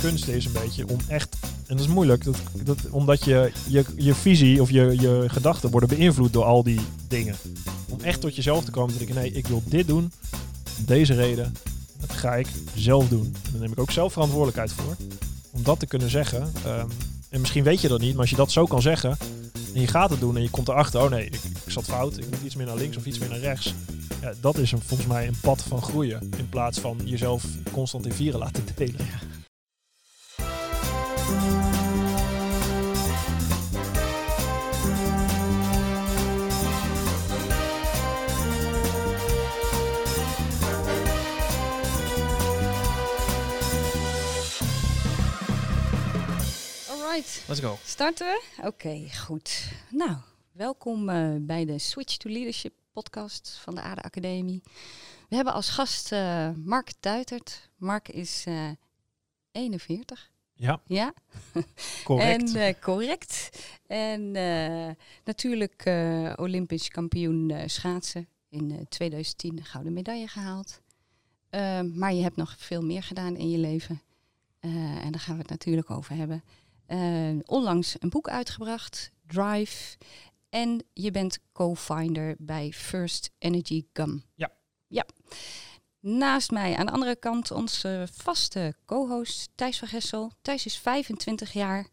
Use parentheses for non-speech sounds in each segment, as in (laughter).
kunst is een beetje om echt, en dat is moeilijk, dat, dat, omdat je, je, je visie of je, je gedachten worden beïnvloed door al die dingen. Om echt tot jezelf te komen en te denken, nee, ik wil dit doen, om deze reden, dat ga ik zelf doen. En daar neem ik ook zelf verantwoordelijkheid voor. Om dat te kunnen zeggen. Ehm, en misschien weet je dat niet, maar als je dat zo kan zeggen, en je gaat het doen en je komt erachter, oh nee, ik, ik zat fout, ik moet iets meer naar links of iets meer naar rechts. Ja, dat is een, volgens mij een pad van groeien. In plaats van jezelf constant in vieren laten delen. Alright, Let's go. starten we? Oké, goed. Nou, welkom eh, bij de Switch to Leadership podcast van de Aarde Academie. We hebben als gast eh, Mark Duitert. Mark is eh 41. Ja, Ja, (laughs) correct. En correct. En natuurlijk Olympisch kampioen schaatsen. In eh, 2010 een gouden medaille gehaald. Eh, maar je hebt nog veel meer gedaan in je leven. En daar gaan we het natuurlijk over hebben. Eh, onlangs een boek uitgebracht, Drive. En je bent co-founder bij First Energy Gum. Ja. Ja. Naast mij aan de andere kant onze vaste co-host Thijs van Gessel. Thijs is 25 jaar,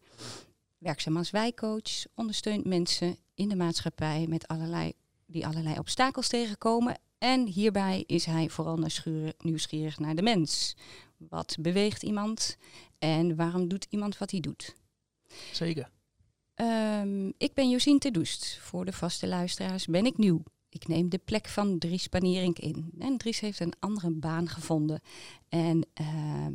werkzaam als wijkcoach, ondersteunt mensen in de maatschappij met allerlei, die allerlei obstakels tegenkomen. En hierbij is hij vooral nieuwsgierig naar de mens. Wat beweegt iemand en waarom doet iemand wat hij doet? Zeker. Ehm, ik ben Josien Terdoest. Voor de vaste luisteraars ben ik nieuw. Ik neem de plek van Dries Panierink in. En Dries heeft een andere baan gevonden. En ehm,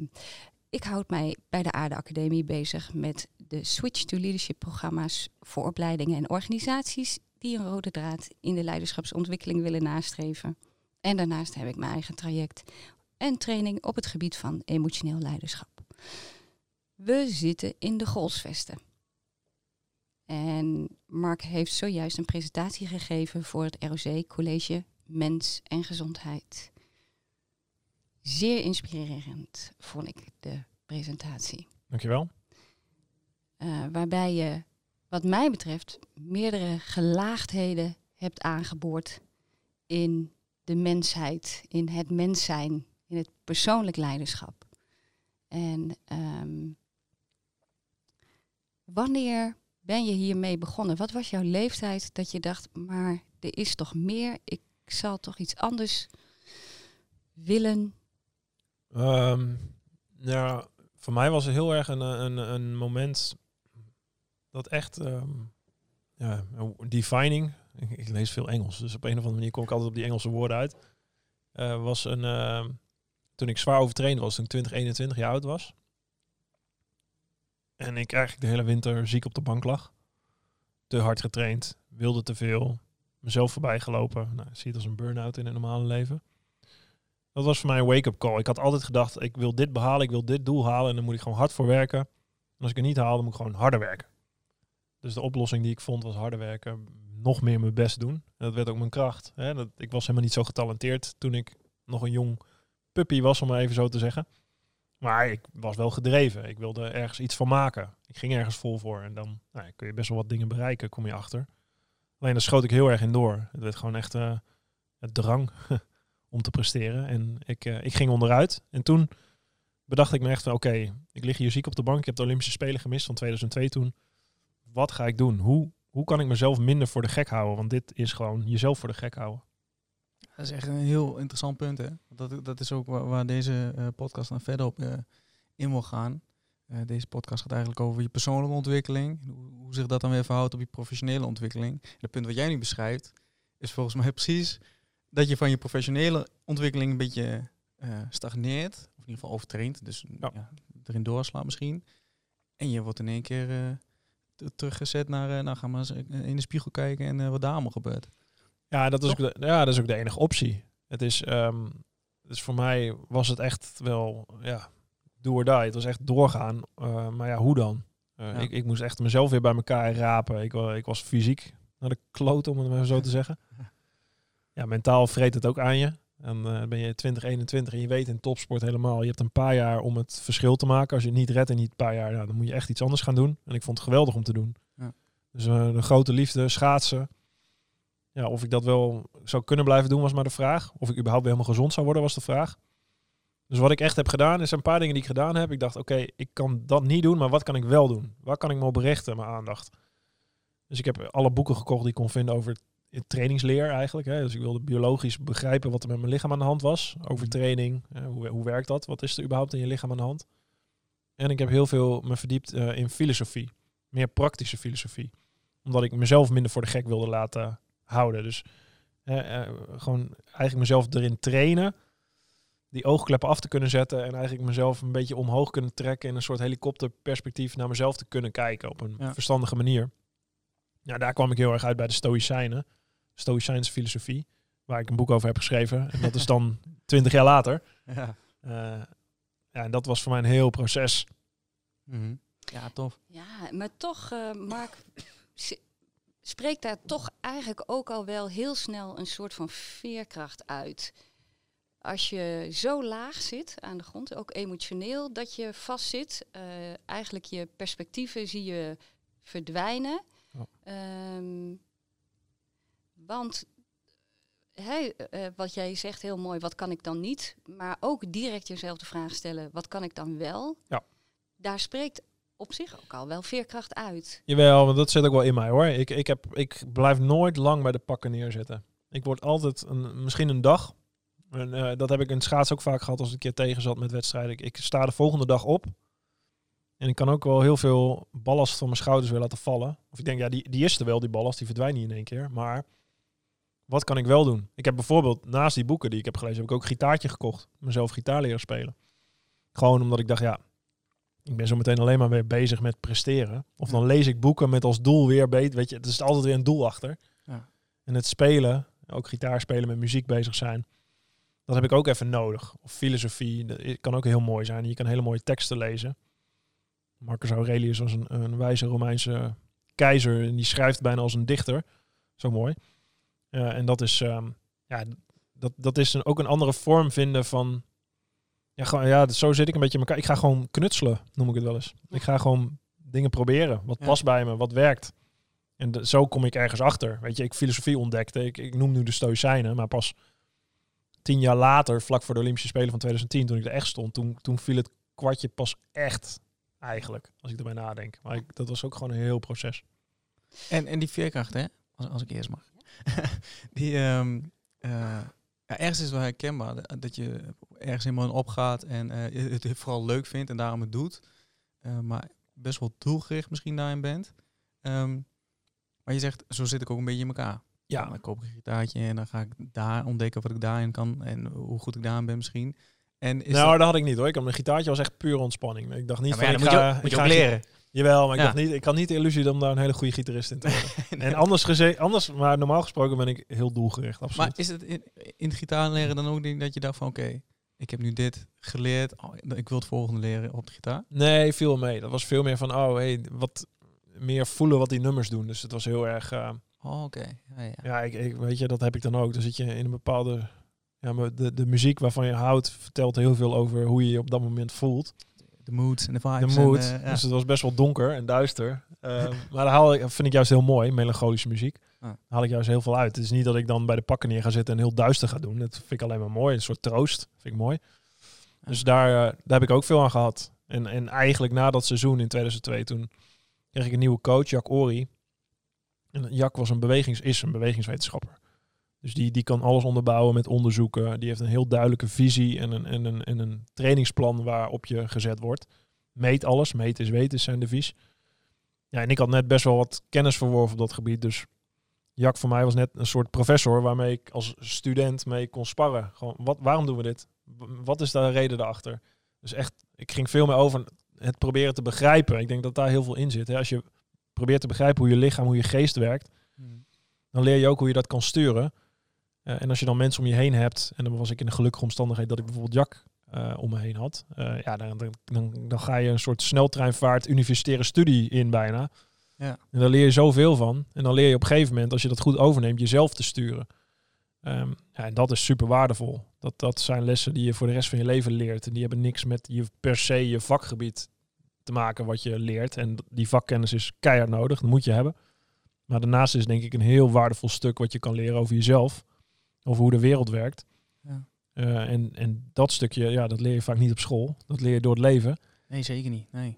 ik houd mij bij de Aarde Academie bezig met de Switch to Leadership programma's voor opleidingen en organisaties die een rode draad in de leiderschapsontwikkeling willen nastreven. En daarnaast heb ik mijn eigen traject en training op het gebied van emotioneel leiderschap. We zitten in de Golsvesten. En Mark heeft zojuist een presentatie gegeven voor het ROC College Mens en Gezondheid. Zeer inspirerend vond ik de presentatie. Dankjewel. Eh, waarbij je, wat mij betreft, meerdere gelaagdheden hebt aangeboord in de mensheid, in het mens zijn, in het persoonlijk leiderschap. En ehm, wanneer ben je hiermee begonnen? Wat was jouw leeftijd dat je dacht, maar er is toch meer? Ik zal toch iets anders willen? Ehm, ja, voor mij was het heel erg een, een, een moment dat echt, ehm, ja, defining, ik, ik lees veel Engels, dus op een of andere manier kom ik altijd op die Engelse woorden uit, Eh, was een, ehm, toen ik zwaar overtraind was, toen ik 20, 21 jaar oud was. En ik eigenlijk de hele winter ziek op de bank lag. Te hard getraind, wilde te veel, mezelf voorbij gelopen. Nou, zie het als een burn-out in het normale leven. Dat was voor mij een wake-up call. Ik had altijd gedacht, ik wil dit behalen, ik wil dit doel halen en dan moet ik gewoon hard voor werken. En als ik het niet haal, dan moet ik gewoon harder werken. Dus de oplossing die ik vond was harder werken, nog meer mijn best doen. En dat werd ook mijn kracht. Hè? Dat, ik was helemaal niet zo getalenteerd toen ik nog een jong puppy was, om maar even zo te zeggen. Maar ik was wel gedreven. Ik wilde ergens iets van maken. Ik ging ergens vol voor. En dan nou, kun je best wel wat dingen bereiken, kom je achter. Alleen daar schoot ik heel erg in door. Het werd gewoon echt eh, het drang (laughs) om te presteren. En ik, eh, ik ging onderuit. En toen bedacht ik me echt van, oké, ik lig hier ziek op de bank. Ik heb de Olympische Spelen gemist van 2002 toen. Wat ga ik doen? Hoe, hoe kan ik mezelf minder voor de gek houden? Want dit is gewoon jezelf voor de gek houden. Dat is echt een heel interessant punt, hè. Dat, dat is ook waar, waar deze eh, podcast dan verder op eh, in wil gaan. Eh, deze podcast gaat eigenlijk over je persoonlijke ontwikkeling. Hoe, hoe zich dat dan weer verhoudt op je professionele ontwikkeling. En het punt wat jij nu beschrijft, is volgens mij (laughs) precies dat je van je professionele ontwikkeling een beetje stagneert. Of in ieder geval overtraint. Dus Ja. ja. erin doorslaat misschien. En je wordt in één keer teruggezet naar, nou ga maar eens in de spiegel kijken en wat daar allemaal gebeurt. Ja, dat is, ook de, ja, dat is ook de enige optie. Het is, ehm, dus voor mij was het echt wel, ja, do or die. Het was echt doorgaan. Eh, maar ja, hoe dan? Eh, Ja. ik, ik moest echt mezelf weer bij elkaar rapen. Ik, ik was fysiek naar de kloot, om het maar zo te (laughs) zeggen. Ja, mentaal vreet het ook aan je. En uh, ben je 2021 en je weet in topsport helemaal, je hebt een paar jaar om het verschil te maken. Als je het niet redt in die paar jaar, nou, dan moet je echt iets anders gaan doen. En ik vond het geweldig om te doen. Ja. Dus de grote liefde, schaatsen. Ja, of ik dat wel zou kunnen blijven doen, was maar de vraag. Of ik überhaupt weer helemaal gezond zou worden, was de vraag. Dus wat ik echt heb gedaan, is een paar dingen die ik gedaan heb. Ik dacht, oké, ik kan dat niet doen, maar wat kan ik wel doen? Waar kan ik me op richten, mijn aandacht? Dus ik heb alle boeken gekocht die ik kon vinden over trainingsleer eigenlijk. Hè. Dus ik wilde biologisch begrijpen wat er met mijn lichaam aan de hand was. Over mhm. training, hè, hoe, hoe werkt dat? Wat is er überhaupt in je lichaam aan de hand? En ik heb heel veel me verdiept uh, in filosofie. Meer praktische filosofie. Omdat ik mezelf minder voor de gek wilde laten houden. Dus uh, gewoon eigenlijk mezelf erin trainen. Die oogkleppen af te kunnen zetten. En eigenlijk mezelf een beetje omhoog kunnen trekken. In een soort helikopterperspectief naar mezelf te kunnen kijken. Op een verstandige manier. Ja, daar kwam ik heel erg uit bij de Stoïcijnen. Stoïcijnse filosofie. Waar ik een boek over heb geschreven. En dat is dan (laughs) twintig jaar later. Ja. Uh, ja, en dat was voor mij een heel proces. Mm Ja, tof. Ja, maar toch, uh, Mark, spreekt daar toch eigenlijk ook al wel heel snel een soort van veerkracht uit. Als je zo laag zit aan de grond, ook emotioneel, dat je vastzit, uh, eigenlijk je perspectieven zie je verdwijnen. Um, want hey, uh, wat jij zegt heel mooi, wat kan ik dan niet? Maar ook direct jezelf de vraag stellen, wat kan ik dan wel? Ja. Daar spreekt op zich ook al wel veerkracht uit. Jawel, want dat zit ook wel in mij hoor. Ik, ik, heb, ik blijf nooit lang bij de pakken neerzitten. Ik word altijd een, misschien een dag. En, uh, dat heb ik in schaats ook vaak gehad als ik een keer tegen zat met wedstrijden. Ik, sta de volgende dag op. En ik kan ook wel heel veel ballast van mijn schouders weer laten vallen. Of ik denk, ja, die, die is er wel, die ballast, die verdwijnt niet in één keer. Maar wat kan ik wel doen? Ik heb bijvoorbeeld naast die boeken die ik heb gelezen, heb ik ook gitaartje gekocht. Mezelf gitaar leren spelen. Gewoon omdat ik dacht, ja, ik ben zo meteen alleen maar weer bezig met presteren. Of dan lees ik boeken met als doel weer beter. Weet je, er is altijd weer een doel achter. Ja. En het spelen, ook gitaar spelen met muziek bezig zijn. Dat heb ik ook even nodig. Of filosofie, dat kan ook heel mooi zijn. Je kan hele mooie teksten lezen. Marcus Aurelius was een, een wijze Romeinse keizer. En die schrijft bijna als een dichter. Zo mooi. Uh, en dat is, um, ja, dat, dat is een, ook een andere vorm vinden van. Ja, gewoon, ja, zo zit ik een beetje in elkaar. Ik ga gewoon knutselen, noem ik het wel eens. Ik ga gewoon dingen proberen. Wat past bij me, wat werkt. En de, zo kom ik ergens achter. Weet je, ik filosofie ontdekte. Ik, ik noem nu de Stoïcijnen, maar pas tien jaar later, vlak voor de Olympische Spelen van 2010, toen ik er echt stond, toen, toen viel het kwartje pas echt eigenlijk, als ik erbij nadenk. Maar ik, dat was ook gewoon een heel proces. En, en die veerkracht, hè? Als, als ik eerst mag. (laughs) die, um, uh, ja, ergens is het wel herkenbaar dat je ergens helemaal in opgaat en uh, het vooral leuk vindt en daarom het doet. Uh, maar best wel doelgericht misschien daarin bent. Um, maar je zegt, zo zit ik ook een beetje in elkaar. Ja. Dan koop ik een gitaartje en dan ga ik daar ontdekken wat ik daarin kan en hoe goed ik daarin ben misschien. En is nou, dat... dat... had ik niet hoor. Ik had mijn gitaartje was echt puur ontspanning. Ik dacht niet van, ik moet ga, je, moet ik ga leren. Jawel, maar ik, dacht niet, ik had niet de illusie om daar een hele goede gitarist in te worden. (laughs) En anders, geze anders, maar normaal gesproken ben ik heel doelgericht, absoluut. Maar is het in, in het gitaar leren dan ook dat je dacht van oké, ik heb nu dit geleerd, oh, ik wil het volgende leren op de gitaar? Nee, viel mee. Dat was veel meer van, oh hey, wat meer voelen wat die nummers doen. Dus het was heel erg... Uh, oh, oké. Ja, ja. ja ik, ik, weet je, dat heb ik dan ook. Dan zit je in een bepaalde ja, maar de, de muziek waarvan je houdt vertelt heel veel over hoe je je op dat moment voelt. De mood en de vibes. De mood. En, uh, Dus het was best wel donker en duister. Uh, (laughs) maar daar haal ik, vind ik juist heel mooi, melancholische muziek. Ah. haal ik juist heel veel uit. Het is niet dat ik dan bij de pakken neer ga zitten en heel duister ga doen. Dat vind ik alleen maar mooi. Een soort troost. Vind ik mooi. Dus daar, uh, daar heb ik ook veel aan gehad. En, en eigenlijk na dat seizoen in 2002, toen kreeg ik een nieuwe coach, Jack Ori. En Jack was een bewegings, is een bewegingswetenschapper. Dus die, die kan alles onderbouwen met onderzoeken. Die heeft een heel duidelijke visie en een, en een, en een trainingsplan waarop je gezet wordt. Meet alles. Meet is weten zijn devies. Ja, en ik had net best wel wat kennis verworven op dat gebied. Dus Jack voor mij was net een soort professor waarmee ik als student mee kon sparren. Gewoon, wat, waarom doen we dit? Wat is de reden daarachter? Dus echt, ik ging veel meer over het proberen te begrijpen. Ik denk dat daar heel veel in zit. Hè? Als je probeert te begrijpen hoe je lichaam, hoe je geest werkt, hmm. dan leer je ook hoe je dat kan sturen. Uh, en als je dan mensen om je heen hebt, en dan was ik in de gelukkige omstandigheid dat ik bijvoorbeeld Jack uh, om me heen had, uh, ja, dan, dan, dan, ga je een soort sneltreinvaart universitaire studie in bijna. Ja. En daar leer je zoveel van. En dan leer je op een gegeven moment, als je dat goed overneemt, jezelf te sturen. Ehm, ja, en dat is super waardevol. Dat, dat zijn lessen die je voor de rest van je leven leert. En die hebben niks met je per se je vakgebied te maken wat je leert. En die vakkennis is keihard nodig, dat moet je hebben. Maar daarnaast is denk ik een heel waardevol stuk wat je kan leren over jezelf. Over hoe de wereld werkt. Ja. Eh, en, en dat stukje, ja, dat leer je vaak niet op school. Dat leer je door het leven. Nee, zeker niet. Nee.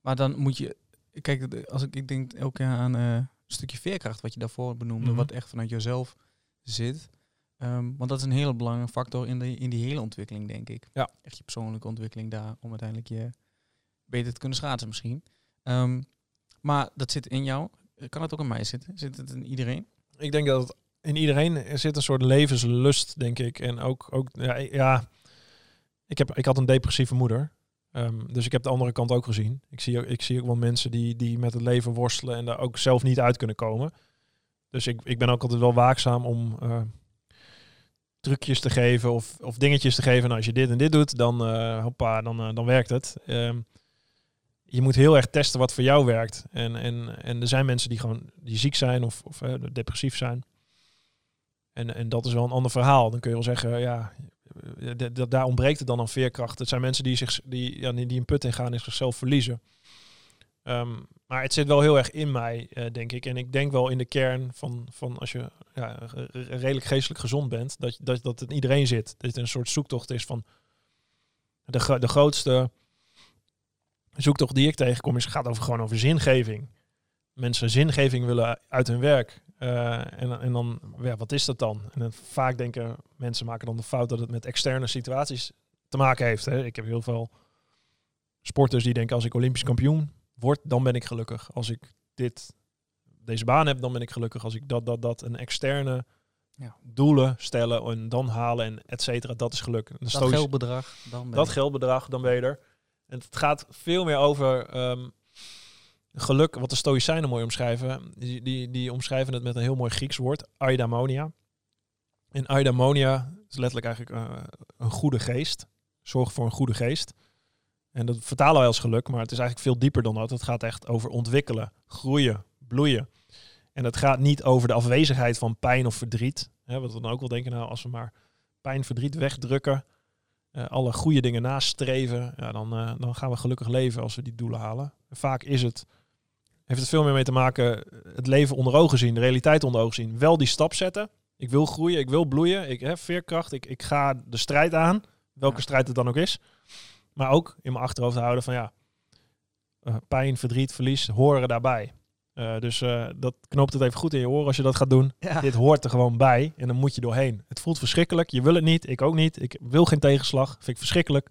Maar dan moet je, kijk, als ik, ik denk elke keer aan eh, een stukje veerkracht, wat je daarvoor benoemde, Mhm. wat echt vanuit jezelf zit. Ehm, want dat is een hele belangrijke factor in, de, in die hele ontwikkeling, denk ik. Ja. Echt je persoonlijke ontwikkeling daar, om uiteindelijk je beter te kunnen schaatsen misschien. Ehm, maar dat zit in jou. Kan het ook in mij zitten? Zit het in iedereen? Ik denk dat het in iedereen er zit een soort levenslust, denk ik. En ook, ook ja, ja ik, heb, ik had een depressieve moeder. Ehm, dus ik heb de andere kant ook gezien. Ik zie, ook- ik zie ook wel mensen die, die met het leven worstelen en daar ook zelf niet uit kunnen komen. Dus ik, ik ben ook altijd wel waakzaam om eh, trucjes te geven of, of dingetjes te geven. Nou, als je dit en dit doet, dan, eh, hoppa, dan, eh, dan werkt het. Ehm, je moet heel erg testen wat voor jou werkt. En, en, en er zijn mensen die gewoon die ziek zijn of, of depressief zijn. En, en dat is wel een ander verhaal. Dan kun je wel zeggen, ja, eh, daar ontbreekt het dan aan veerkracht. Het zijn mensen die, zich, die, ja, die een put in gaan en zichzelf verliezen. Ehm, maar het zit wel heel erg in mij, eh, denk ik. En ik denk wel in de kern van, van als je ja, re- re- redelijk geestelijk gezond bent, dat, dat, dat het in iedereen zit. Dat het een soort zoektocht is van de, de grootste zoektocht die ik tegenkom, is, gaat over, gewoon over zingeving. Mensen zingeving willen uit hun werk. Eh, en, en dan, ja, wat is dat dan? En dan vaak denken mensen maken dan de fout dat het met externe situaties te maken heeft. Hè. Ik heb heel veel sporters die denken als ik Olympisch kampioen word, dan ben ik gelukkig. Als ik dit, deze baan heb, dan ben ik gelukkig. Als ik dat, dat, dat, een externe Ja. doelen stellen en dan halen en et cetera, dat is geluk. Dat geldbedrag, dan ben dat je- geldbedrag, dan ben je er. En het gaat veel meer over ehm, geluk, wat de Stoïcijnen mooi omschrijven. Die, die, die omschrijven het met een heel mooi Grieks woord, eudaimonia. En eudaimonia is letterlijk eigenlijk eh, een goede geest. Zorg voor een goede geest. En dat vertalen wij als geluk, maar het is eigenlijk veel dieper dan dat. Het gaat echt over ontwikkelen, groeien, bloeien. En het gaat niet over de afwezigheid van pijn of verdriet. Hè, wat we dan ook wel denken, nou, als we maar pijn, verdriet wegdrukken, eh, alle goede dingen nastreven, ja, dan, eh, dan gaan we gelukkig leven als we die doelen halen. Vaak is het, heeft het veel meer mee te maken, eh, het leven onder ogen zien, de realiteit onder ogen zien. Wel die stap zetten. Ik wil groeien, ik wil bloeien, ik heb veerkracht, ik, ik ga de strijd aan, welke Ja. strijd het dan ook is. Maar ook in mijn achterhoofd houden van ja, eh, pijn, verdriet, verlies horen daarbij. Eh, dus dat knoopt het even goed in je oren als je dat gaat doen. Ja. Dit hoort er gewoon bij en dan moet je doorheen. Het voelt verschrikkelijk. Je wil het niet. Ik ook niet. Ik wil geen tegenslag. Vind ik verschrikkelijk.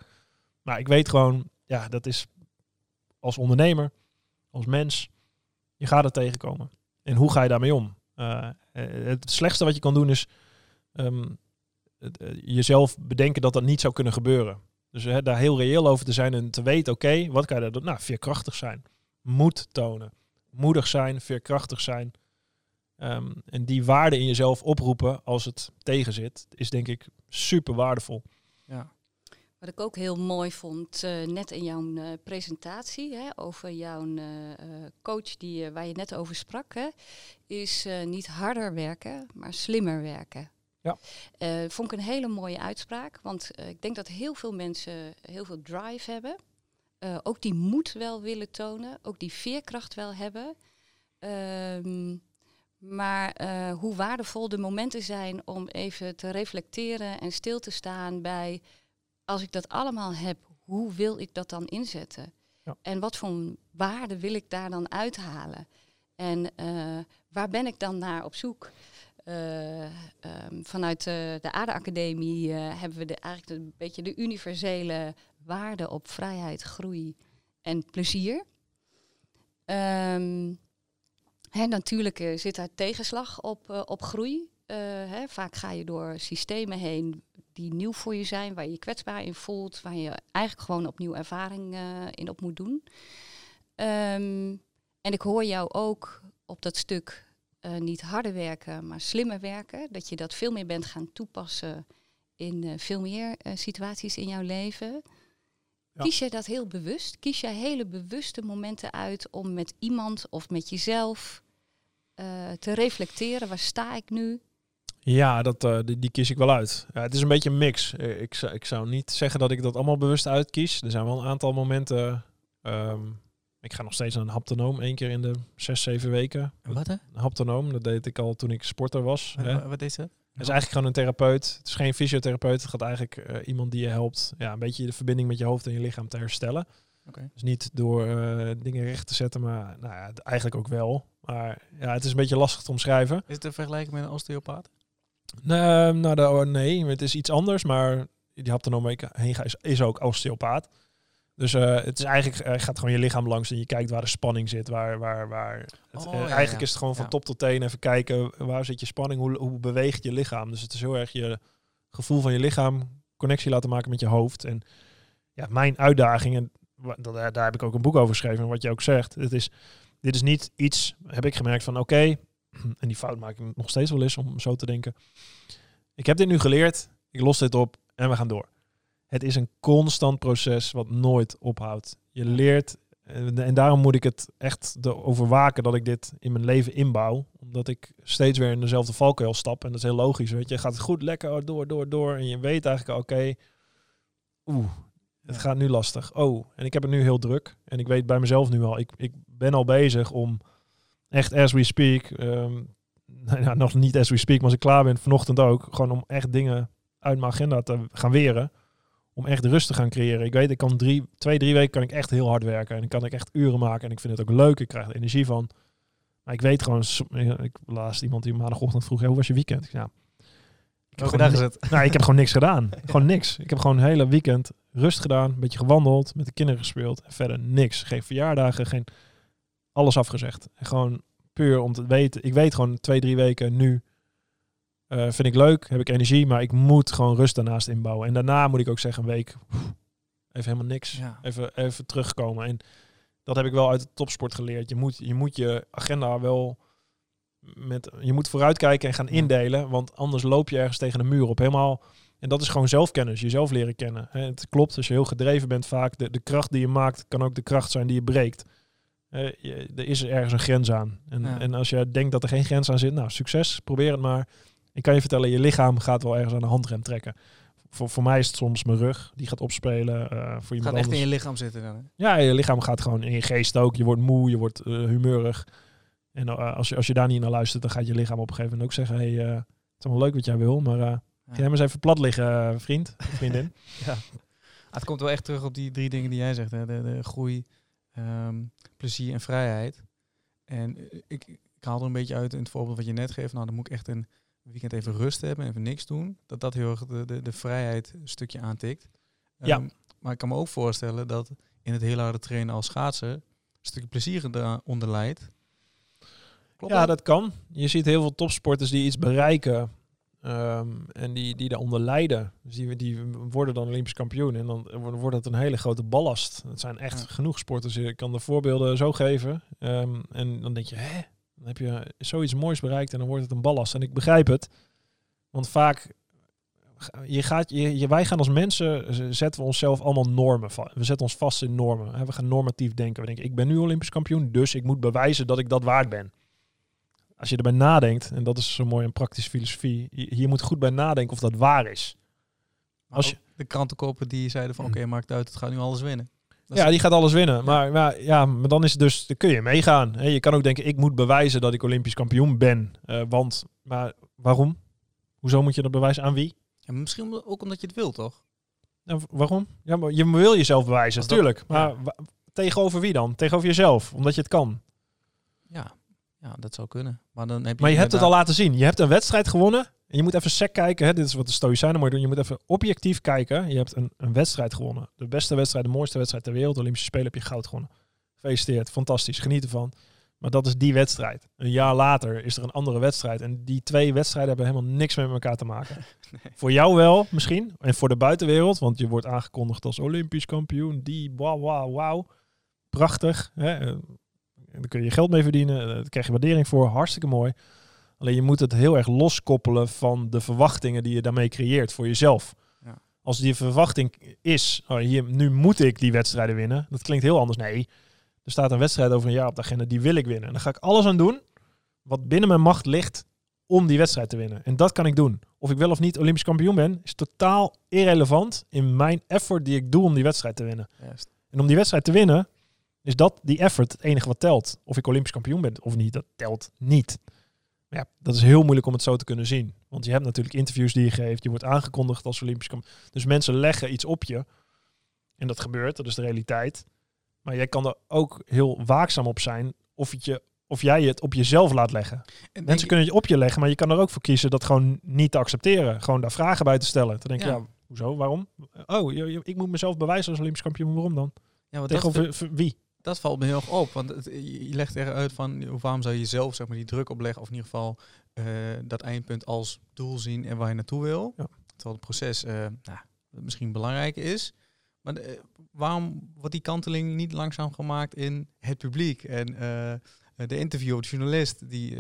Maar ik weet gewoon, ja, dat is als ondernemer, als mens, je gaat er tegenkomen. En hoe ga je daarmee om? Eh, eh, het slechtste wat je kan doen is ehm, het, eh, jezelf bedenken dat dat niet zou kunnen gebeuren. Dus daar heel reëel over te zijn en te weten, oké, wat kan je daar doen? Nou, veerkrachtig zijn. Moed tonen. Moedig zijn, veerkrachtig zijn. Ehm, en die waarde in jezelf oproepen als het tegenzit, is denk ik super waardevol. Ja. Wat ik ook heel mooi vond, eh, net in jouw eh, presentatie hè, over jouw eh, coach die, waar je net over sprak, hè, is niet harder werken, maar slimmer werken. Ja. Vond ik een hele mooie uitspraak, want ik denk dat heel veel mensen heel veel drive hebben. Ook die moed wel willen tonen, ook die veerkracht wel hebben. Ehm, maar hoe waardevol de momenten zijn om even te reflecteren en stil te staan bij, als ik dat allemaal heb, hoe wil ik dat dan inzetten? Ja. En wat voor waarde wil ik daar dan uithalen? En eh, waar ben ik dan naar op zoek? Eh, ehm, vanuit de, de Aardeacademie eh, hebben we de, eigenlijk een beetje de universele waarde op vrijheid, groei en plezier. Ehm, hè, natuurlijk eh, zit daar tegenslag op, eh, op groei. Eh, hè, vaak ga je door systemen heen die nieuw voor je zijn, waar je je kwetsbaar in voelt, waar je eigenlijk gewoon opnieuw ervaring eh, in op moet doen. Ehm, en ik hoor jou ook op dat stuk eh, niet harder werken, maar slimmer werken. Dat je dat veel meer bent gaan toepassen in eh, veel meer situaties in jouw leven. Ja. Kies jij dat heel bewust? Kies jij hele bewuste momenten uit om met iemand of met jezelf te reflecteren? Waar sta ik nu? Ja, dat, eh, die, die kies ik wel uit. Ja, het is een beetje een mix. Eh, Ik, zou- ik zou niet zeggen dat ik dat allemaal bewust uitkies. Er zijn wel een aantal momenten. ehm, ik ga nog steeds naar een haptonoom, één keer in de zes, zeven weken. Wat hè? Een haptonoom, dat deed ik al toen ik sporter was. hè. Wat, is dat? Het is eigenlijk gewoon een therapeut. Het is geen fysiotherapeut. Het gaat eigenlijk eh, iemand die je helpt ja, een beetje de verbinding met je hoofd en je lichaam te herstellen. Oké. Dus niet door eh, dingen recht te zetten, maar nou ja, eigenlijk ook wel. Maar ja, het is een beetje lastig te omschrijven. Is het te vergelijken met een osteopaat? Nee, nou, de, oh, nee, het is iets anders, maar die haptonoom heen is, is ook osteopaat. Dus eh, het is eigenlijk, je gaat gewoon je lichaam langs en je kijkt waar de spanning zit. Waar, waar, waar het, Oh, eh, ja, eigenlijk ja. is het gewoon van Ja. top tot teen even kijken waar zit je spanning, hoe, hoe beweegt je lichaam. Dus het is heel erg je gevoel van je lichaam, connectie laten maken met je hoofd. En ja, mijn uitdaging, en wa- dat, daar daar heb ik ook een boek over geschreven, en wat je ook zegt. Het is, dit is niet iets, heb ik gemerkt van oké, (clears throat) en die fout maak ik nog steeds wel eens om zo te denken. Ik heb dit nu geleerd, ik los dit op en we gaan door. Het is een constant proces wat nooit ophoudt. Je leert, en daarom moet ik het echt erover waken dat ik dit in mijn leven inbouw. Omdat ik steeds weer in dezelfde valkuil stap. En dat is heel logisch, weet je. Gaat het goed, lekker, oh, door, door, door. En je weet eigenlijk, oké, oeh, het Ja. gaat nu lastig. Oh, en ik heb het nu heel druk. En ik weet bij mezelf nu al, ik, ik ben al bezig om echt as we speak, ehm, (laughs) nou ja, nog niet as we speak, maar als ik klaar ben, vanochtend ook, gewoon om echt dingen uit mijn agenda te gaan weren. Om echt rust te gaan creëren. Ik weet, ik kan drie, twee, drie weken kan ik echt heel hard werken. En dan kan ik echt uren maken. En ik vind het ook leuk. Ik krijg er energie van. Maar ik weet gewoon, s- ik laatst iemand die maandagochtend vroeg, "Hey, hoe was je weekend? Ja, ik heb is het? nou, ik heb gewoon niks gedaan. (laughs) Gewoon niks. Ik heb gewoon een hele weekend rust gedaan. Een beetje gewandeld, met de kinderen gespeeld. En verder niks. Geen verjaardagen, geen... Alles afgezegd. En gewoon puur om te weten. Ik weet gewoon twee, drie weken nu. eh, vind ik leuk, heb ik energie, maar ik moet gewoon rust daarnaast inbouwen. En daarna moet ik ook zeggen, een week, even helemaal niks. Ja. Even, even terugkomen. En dat heb ik wel uit de topsport geleerd. Je moet je, moet je agenda wel met, je moet vooruitkijken en gaan indelen, want anders loop je ergens tegen een muur op. Helemaal, en dat is gewoon zelfkennis, jezelf leren kennen. Het klopt, als je heel gedreven bent vaak, de, de kracht die je maakt, kan ook de kracht zijn die je breekt. Eh, je- er is ergens een grens aan. En, Ja. en als je denkt dat er geen grens aan zit, nou succes, probeer het maar. Ik kan je vertellen, je lichaam gaat wel ergens aan de handrem trekken. Voor, voor mij is het soms mijn rug, die gaat opspelen. eh, voor iemand gaat echt anders. in je lichaam zitten dan. Hè? Ja, je lichaam gaat gewoon in je geest ook. Je wordt moe, je wordt eh, humeurig. En als, je, als je daar niet naar luistert, dan gaat je lichaam op een gegeven moment ook zeggen... Hey, het is allemaal leuk wat jij wil, maar ga jij maar eens even plat liggen, vriend, vriendin. (laughs) Ah, het komt wel echt terug op die drie dingen die jij zegt. Hè? De, de groei, ehm, plezier en vrijheid. En eh, ik, ik haal er een beetje uit in het voorbeeld wat je net geeft. Nou, dan moet ik echt een weekend even rust hebben, even niks doen. Dat dat heel erg de, de, de vrijheid een stukje aantikt. Ja. Ehm, maar ik kan me ook voorstellen dat in het heel harde trainen als schaatser een stukje plezier eronder leidt. Klopt ja, dat kan. Je ziet heel veel topsporters die iets bereiken ehm, en die, die daaronder lijden. Dus die, die worden dan Olympisch kampioen en dan wordt het een hele grote ballast. Het zijn echt Ja. genoeg sporters. Ik kan de voorbeelden zo geven. Ehm, en dan denk je, hè, dan heb je zoiets moois bereikt en dan wordt het een ballast. En ik begrijp het. Want vaak, je gaat, je, je- wij gaan als mensen, zetten we onszelf allemaal normen. We zetten ons vast in normen. We gaan normatief denken. We denken, ik ben nu Olympisch kampioen, dus ik moet bewijzen dat ik dat waard ben. Als je erbij nadenkt, en dat is zo mooi een praktische filosofie, je, je moet goed bij nadenken of dat waar is. Als ook de krantenkoppen die zeiden van oké, maakt uit, het gaat nu alles winnen. Dat ja, die gaat alles winnen. Maar, maar, ja, maar dan is het dus, dan kun je meegaan. Je kan ook denken, ik moet bewijzen dat ik Olympisch kampioen ben. Eh, want, maar waarom? Hoezo moet je dat bewijzen? Aan wie? Ja, misschien ook omdat je het wil, toch? Waarom? Ja, maar je wil jezelf bewijzen, dat- natuurlijk. Maar tegenover wie dan? Tegenover jezelf, omdat je het kan. Ja. ja, dat zou kunnen. Maar dan heb je Maar je hebt het al laten zien. Je hebt een wedstrijd gewonnen. En je moet even sec kijken. Hè. Dit is wat de Stoïcijnen mooi doen. Je moet even objectief kijken. Je hebt een, een wedstrijd gewonnen. De beste wedstrijd, de mooiste wedstrijd ter wereld. De Olympische Spelen heb je goud gewonnen. Gefeliciteerd. Fantastisch. Geniet ervan. Maar dat is die wedstrijd. Een jaar later is er een andere wedstrijd. En die twee wedstrijden hebben helemaal niks met elkaar te maken. (laughs) Voor jou wel, misschien. En voor de buitenwereld. Want je wordt aangekondigd als Olympisch kampioen. Die, wauw, wauw, wauw. Prachtig. Hè? Daar kun je geld mee verdienen. eh, Daar krijg je waardering voor. Hartstikke mooi. Alleen je moet het heel erg loskoppelen van de verwachtingen die je daarmee creëert voor jezelf. Ja. Als die verwachting is, oh, hier, nu moet ik die wedstrijden winnen. Dat klinkt heel anders. Nee, er staat een wedstrijd over een jaar op de agenda, die wil ik winnen. En dan ga ik alles aan doen wat binnen mijn macht ligt om die wedstrijd te winnen. En dat kan ik doen. Of ik wel of niet Olympisch kampioen ben, is totaal irrelevant in mijn effort die ik doe om die wedstrijd te winnen. Juist. En om die wedstrijd te winnen, is dat die effort het enige wat telt. Of ik Olympisch kampioen ben of niet, dat telt niet. Maar ja, dat is heel moeilijk om het zo te kunnen zien. Want je hebt natuurlijk interviews die je geeft. Je wordt aangekondigd als Olympisch kampioen. Dus mensen leggen iets op je. En dat gebeurt, dat is de realiteit. Maar jij kan er ook heel waakzaam op zijn of, het je, of jij het op jezelf laat leggen. En Mensen kunnen het op je leggen, maar je kan er ook voor kiezen dat gewoon niet te accepteren. Gewoon daar vragen bij te stellen. Dan denk je, Ja. ja, hoezo, waarom? Oh, ik moet mezelf bewijzen als Olympisch kampioen. Waarom dan? ja, dat, Tegenover wie? Dat valt me heel erg op. Want het, je legt eruit van waarom zou je jezelf zeg maar, die druk opleggen. Of in ieder geval eh, dat eindpunt als doel zien en waar je naartoe wil. Ja. Terwijl het proces eh, nou, misschien belangrijker is. Maar eh, waarom wordt die kanteling niet langzaam gemaakt in het publiek? En de interviewer, de journalist, die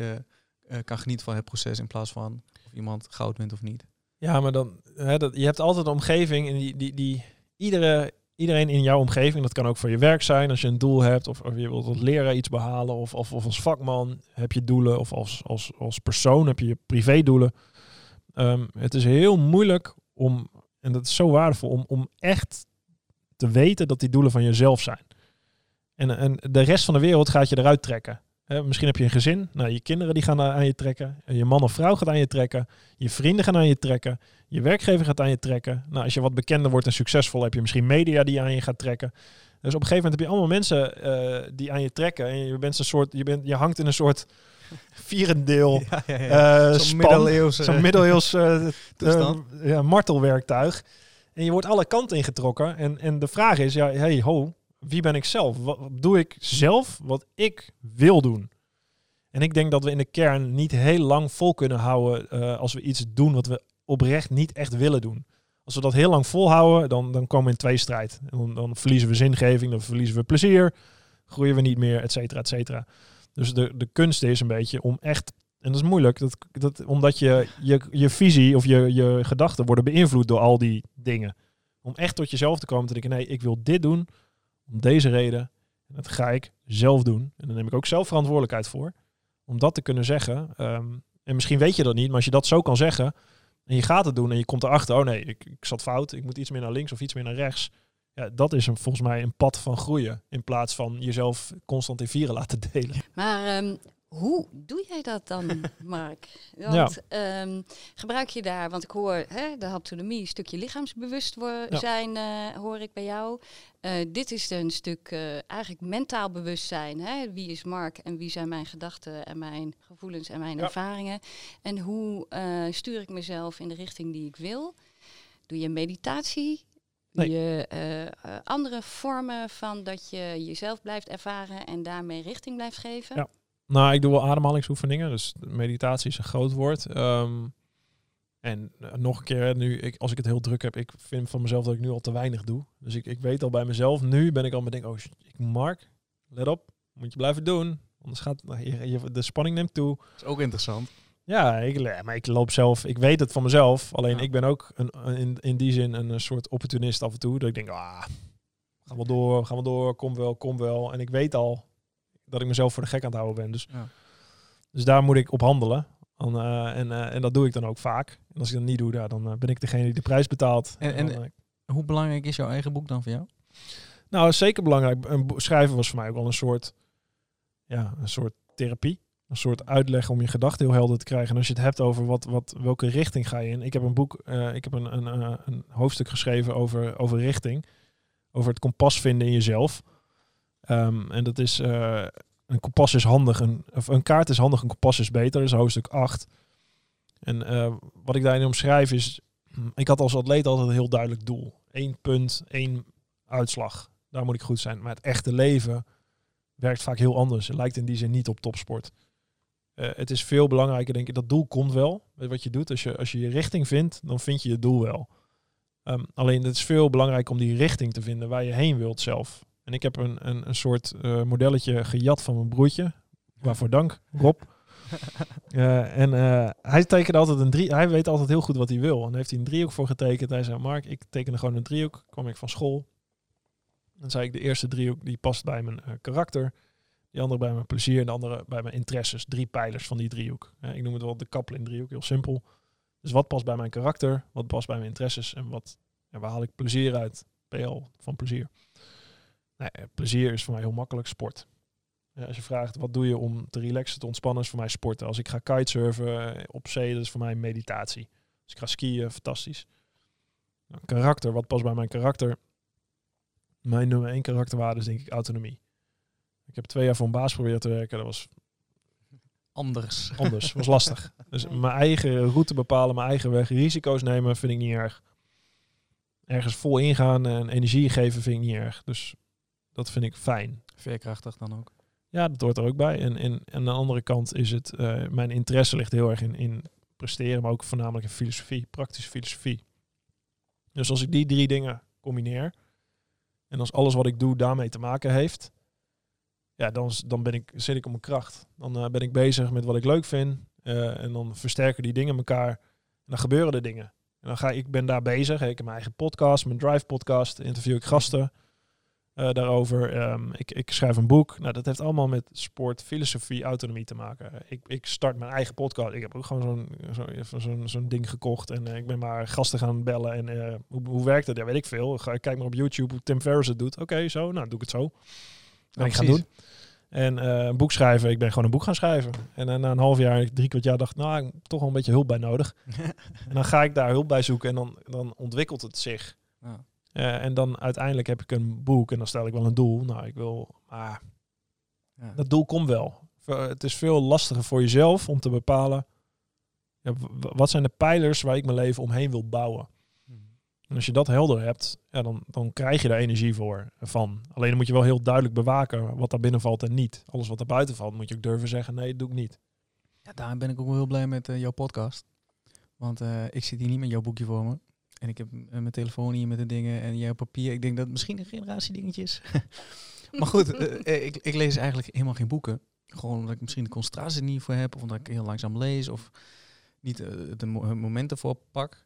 kan genieten van het proces in plaats van of iemand goud wint of niet. Ja, maar dan, hè, dat, je hebt altijd een omgeving en die, die, die iedere, iedereen in jouw omgeving, dat kan ook voor je werk zijn, als je een doel hebt of, of je wilt als leraar iets behalen of, of, of als vakman heb je doelen of als, als, als persoon heb je je privédoelen. Ehm, het is heel moeilijk om, en dat is zo waardevol, om, om echt te weten dat die doelen van jezelf zijn. En, en de rest van de wereld gaat je eruit trekken. Misschien heb je een gezin, nou, je kinderen die gaan aan je trekken, je man of vrouw gaat aan je trekken, je vrienden gaan aan je trekken, je werkgever gaat aan je trekken. Nou, als je wat bekender wordt en succesvol, heb je misschien media die aan je gaat trekken. Dus op een gegeven moment heb je allemaal mensen eh, die aan je trekken. En je bent een soort, je, bent, je hangt in een soort vierendeel (laughs) Ja, ja, ja. eh Zo'n middeleeuws eh, (laughs) ja, martelwerktuig. En je wordt alle kanten ingetrokken. En, en de vraag is, ja, hey, ho, wie ben ik zelf? Wat doe ik zelf wat ik wil doen? En ik denk dat we in de kern niet heel lang vol kunnen houden eh, als we iets doen wat we oprecht niet echt willen doen. Als we dat heel lang volhouden, dan, dan komen we in tweestrijd. En Dan, dan verliezen we zingeving, dan verliezen we plezier, groeien we niet meer, et cetera, et cetera. Dus de, de kunst is een beetje om echt, en dat is moeilijk, dat, dat, omdat je, je, je visie of je, je gedachten worden beïnvloed door al die dingen. Om echt tot jezelf te komen te denken, nee, ik wil dit doen om deze reden. En dat ga ik zelf doen. En dan neem ik ook zelf verantwoordelijkheid voor. Om dat te kunnen zeggen. Ehm, en misschien weet je dat niet, maar als je dat zo kan zeggen. En je gaat het doen en je komt erachter. Oh nee, ik, ik zat fout. Ik moet iets meer naar links of iets meer naar rechts. Ja, dat is een, volgens mij een pad van groeien. In plaats van jezelf constant in vieren laten delen. Maar ehm, hoe doe jij dat dan, (laughs) Mark? Want ehm, gebruik je daar, want ik hoor hè, de haptonomie, een stukje lichaamsbewustzijn eh, hoor ik bij jou. Eh, dit is een stuk eh, eigenlijk mentaal bewustzijn. Hè? Wie is Mark en wie zijn mijn gedachten en mijn gevoelens en mijn Ja. ervaringen? En hoe stuur ik mezelf in de richting die ik wil? Doe je meditatie? Doe Nee. je andere vormen van dat je jezelf blijft ervaren en daarmee richting blijft geven? Ja. Nou, ik doe wel ademhalingsoefeningen. Dus meditatie is een groot woord. Ehm, en eh, nog een keer, nu, ik, als ik het heel druk heb, ik vind van mezelf dat ik nu al te weinig doe. Dus ik, ik weet al bij mezelf, nu ben ik al met denk, oh, ik, Mark, let op, moet je blijven doen. Anders gaat je, je- de spanning neemt toe. Dat is ook interessant. Ja, ik, maar ik loop zelf, ik weet het van mezelf. Alleen Ja. ik ben ook een, in, in die zin een, eh, soort opportunist af en toe. Dat ik denk, ah, gaan we door, gaan we door, kom wel, kom wel. En ik weet al dat ik mezelf voor de gek aan het houden ben. Dus, Ja. dus daar moet ik op handelen. En, eh, en, eh, en dat doe ik dan ook vaak. En als ik dat niet doe, ja, dan eh, ben ik degene die de prijs betaalt. En- en- dan, Hoe belangrijk is jouw eigen boek dan voor jou? nou, zeker belangrijk. Een schrijven was voor mij ook wel een soort, ja, een soort therapie. Een soort uitleg om je gedachten heel helder te krijgen. En als je het hebt over wat, wat, welke richting ga je in. Ik heb een boek, ik heb een, een, een hoofdstuk geschreven over, over richting. Over het kompas vinden in jezelf. Ehm, en dat is, een kompas is handig. Een, of een kaart is handig, een kompas is beter. Is hoofdstuk 8. En eh, wat ik daarin omschrijf is, hm, ik had als atleet altijd een heel duidelijk doel. Eén punt, één uitslag. Daar moet ik goed zijn. Maar het echte leven werkt vaak heel anders. Het lijkt in die zin niet op topsport. Eh, het is veel belangrijker, denk ik. Dat doel komt wel. Met wat je doet. Als je, als je je richting vindt, dan vind je je doel wel. Ehm, alleen het is veel belangrijker om die richting te vinden waar je heen wilt zelf. En ik heb een, een, een soort eh, modelletje gejat van mijn broertje. Waarvoor dank, Rob. (laughs) Eh, en eh, hij tekende altijd een drie. Hij weet altijd heel goed wat hij wil. En daar heeft hij een driehoek voor getekend. Hij zei: Mark, ik tekende gewoon een driehoek. Kwam ik van school. Dan zei ik: de eerste driehoek die past bij mijn karakter. Die andere bij mijn plezier en de andere bij mijn interesses. Drie pijlers van die driehoek. Eh, ik noem het wel de kappel in driehoek, heel simpel. Dus wat past bij mijn karakter, wat past bij mijn interesses en wat, ja, waar haal ik plezier uit? PL van plezier. Nou, ja, plezier is voor mij heel makkelijk sport. Ja, als je vraagt wat doe je om te relaxen, te ontspannen, is voor mij sporten. Als ik ga kitesurfen eh, op zee, dat is voor mij meditatie. Als ik ga skiën, fantastisch. Nou, karakter, wat past bij mijn karakter? Mijn nummer één karakterwaarde is denk ik autonomie. Ik heb twee jaar voor een baas proberen te werken. Dat was Anders. anders, was lastig. (laughs) Dus mijn eigen route bepalen, mijn eigen weg, risico's nemen vind ik niet erg. Ergens vol ingaan en energie geven vind ik niet erg. Dus dat vind ik fijn. Veerkrachtig dan ook. Ja, dat hoort er ook bij. En, en, en aan de andere kant is het, eh, mijn interesse ligt heel erg in, in presteren, maar ook voornamelijk in filosofie, praktische filosofie. Dus als ik die drie dingen combineer en als alles wat ik doe daarmee te maken heeft, ja, dan, dan ben ik, zit ik op mijn kracht. Dan eh, ben ik bezig met wat ik leuk vind eh, en dan versterken die dingen elkaar en dan gebeuren er dingen. En dan ga ik, ik ben daar bezig. Ik heb mijn eigen podcast, mijn Drive podcast, interview ik gasten eh, daarover. Ehm, ik, ik schrijf een boek. Nou, dat heeft allemaal met sport, filosofie, autonomie te maken. Ik, ik start mijn eigen podcast. Ik heb ook gewoon zo'n zo, ding gekocht. En eh, ik ben maar gasten gaan bellen. En eh, hoe, hoe werkt dat? Ja, weet ik veel. Ga, kijk maar op YouTube hoe Tim Ferriss het doet. Oké, zo. Nou, doe ik het zo. Ben ik gaan precies. doen. En een boek schrijven. Ik ben gewoon een boek gaan schrijven. En na een half jaar, drie kwart jaar, dacht ik, nou, ik heb toch wel een beetje hulp bij nodig. (laughs) En dan ga ik daar hulp bij zoeken en dan, dan ontwikkelt het zich. Ja. Eh, en dan uiteindelijk heb ik een boek en dan stel ik wel een doel. Nou, ik wil, maar Ja. dat doel komt wel. Ve- Het is veel lastiger voor jezelf om te bepalen, ja, wat zijn de pijlers waar ik mijn leven omheen wil bouwen. Mhm. En als je dat helder hebt, ja, dan, dan krijg je daar energie voor van. Alleen dan moet je wel heel duidelijk bewaken wat daar binnen valt en niet. Alles wat er buiten valt, moet je ook durven zeggen, nee, dat doe ik niet. Ja, daarom ben ik ook wel heel blij met eh, jouw podcast. Want eh, ik zit hier niet met jouw boekje voor me. En ik heb eh, mijn telefoon hier met de dingen en jij op papier. Ik denk dat misschien een generatie dingetje is. (laughs) maar goed, eh, eh, ik, ik lees eigenlijk helemaal geen boeken. Gewoon omdat ik misschien de concentratie niet voor heb. Of omdat ik heel langzaam lees. Of niet de mo- momenten voor pak.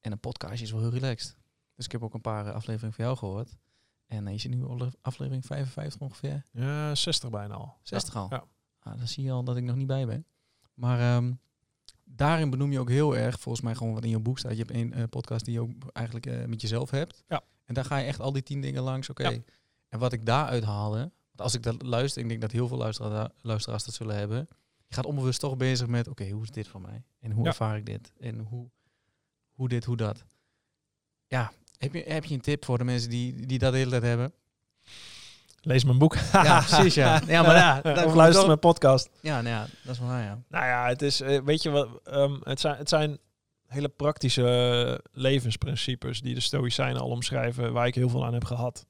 En een podcastje is wel heel relaxed. Dus ik heb ook een paar afleveringen van jou gehoord. En je zit nu op de aflevering 55 ongeveer. Ja, 60 bijna al. 60 al? Ja. Ah, dan zie je al dat ik nog niet bij ben. Maar ehm, daarin benoem je ook heel erg, volgens mij gewoon wat in je boek staat. Je hebt een eh, podcast die je ook eigenlijk eh, met jezelf hebt. Ja. En daar ga je echt al die tien dingen langs. Oké. Ja. En wat ik daaruit haalde, want als ik dat luister, ik denk dat heel veel luistera- luisteraars dat zullen hebben. Je gaat onbewust toch bezig met, oké, hoe is dit voor mij? En hoe Ja. ervaar ik dit? En hoe, hoe dit, hoe dat? Ja, heb je, heb je een tip voor de mensen die, die dat de hele tijd hebben? Lees mijn boek. Ja, (laughs) precies, ja. Ja, maar ja, of luister mijn podcast. Ja, nou ja, dat is wel waar, ja. Nou ja, het is, eh, weet je wat, ehm, het, zijn, het zijn hele praktische levensprincipes die de Stoïcijnen al omschrijven, waar ik heel veel aan heb gehad.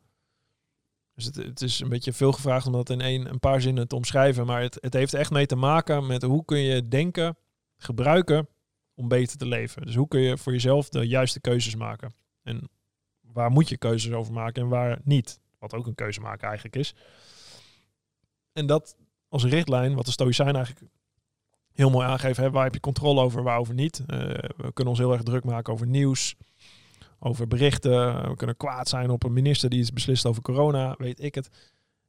Dus het, het is een beetje veel gevraagd om dat in één, een paar zinnen te omschrijven, maar het, het heeft echt mee te maken met hoe kun je denken, gebruiken om beter te leven. Dus hoe kun je voor jezelf de juiste keuzes maken. En waar moet je keuzes over maken en waar niet. Wat ook een keuze maken eigenlijk is. En dat als richtlijn, wat de Stoïcijnen eigenlijk heel mooi aangeven, hè, waar heb je controle over, waarover niet. Eh, we kunnen ons heel erg druk maken over nieuws, over berichten. We kunnen kwaad zijn op een minister die iets beslist over corona, weet ik het.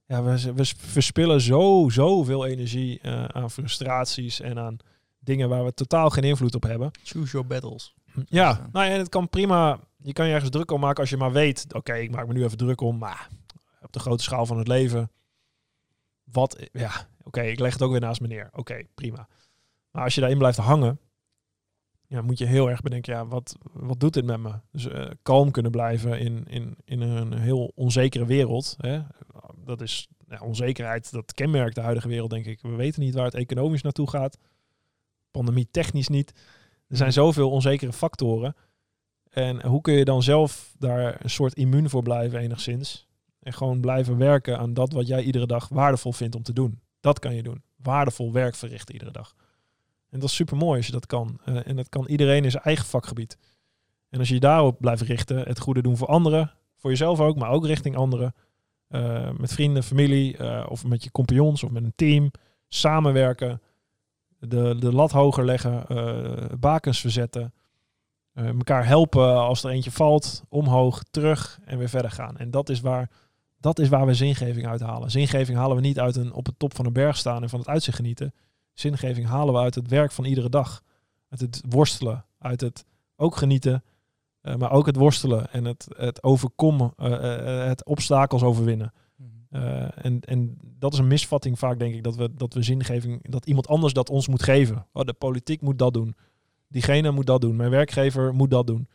Ja, we, we verspillen zo, zoveel energie eh, aan frustraties en aan dingen waar we totaal geen invloed op hebben. Choose your battles. Ja, nou ja, en het kan prima. Je kan je ergens druk om maken als je maar weet. Oké, ik maak me nu even druk om, maar de grote schaal van het leven. Wat, ja, oké, ik leg het ook weer naast me neer. Oké, prima. Maar als je daarin blijft hangen, ja, moet je heel erg bedenken, ja, wat, wat doet dit met me? Dus eh, kalm kunnen blijven in, in, in een heel onzekere wereld. Hè? Dat is ja, onzekerheid, dat kenmerkt de huidige wereld, denk ik. We weten niet waar het economisch naartoe gaat. Pandemie technisch niet. Er zijn zoveel onzekere factoren. En hoe kun je dan zelf daar een soort immuun voor blijven enigszins? En gewoon blijven werken aan dat wat jij iedere dag waardevol vindt om te doen. Dat kan je doen. Waardevol werk verrichten iedere dag. En dat is super mooi als je dat kan. Eh, en dat kan iedereen in zijn eigen vakgebied. En als je je daarop blijft richten, het goede doen voor anderen, voor jezelf ook, maar ook richting anderen. eh, met vrienden, familie eh, of met je compagnons of met een team. Samenwerken. De, de lat hoger leggen. bakens verzetten. elkaar helpen als er eentje valt. Omhoog, terug en weer verder gaan. En dat is waar dat is waar we zingeving uithalen. Zingeving halen we niet uit een op het top van een berg staan en van het uitzicht genieten. Zingeving halen we uit het werk van iedere dag. Uit het worstelen, uit het ook genieten, eh, maar ook het worstelen en het, het overkomen, uh, het obstakels overwinnen. Uh, en, en dat is een misvatting vaak, denk ik, dat we, dat we zingeving, dat iemand anders dat ons moet geven. Oh, de politiek moet dat doen. Diegene moet dat doen. Mijn werkgever moet dat doen.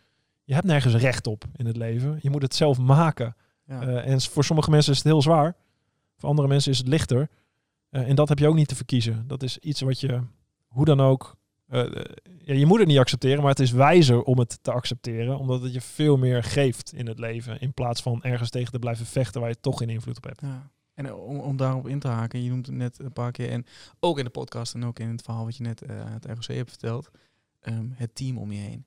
Je hebt nergens recht op in het leven. Je moet het zelf maken. Ja. Uh, en voor sommige mensen is het heel zwaar. Voor andere mensen is het lichter. Uh, en dat heb je ook niet te verkiezen. Dat is iets wat je, hoe dan ook, ja, je moet het niet accepteren, maar het is wijzer om het te accepteren, omdat het je veel meer geeft in het leven, in plaats van ergens tegen te blijven vechten waar je toch geen invloed op hebt. Ja. En om, om daarop in te haken, je noemt het net een paar keer, en ook in de podcast en ook in het verhaal wat je net uh, het ROC hebt verteld, um, het team om je heen.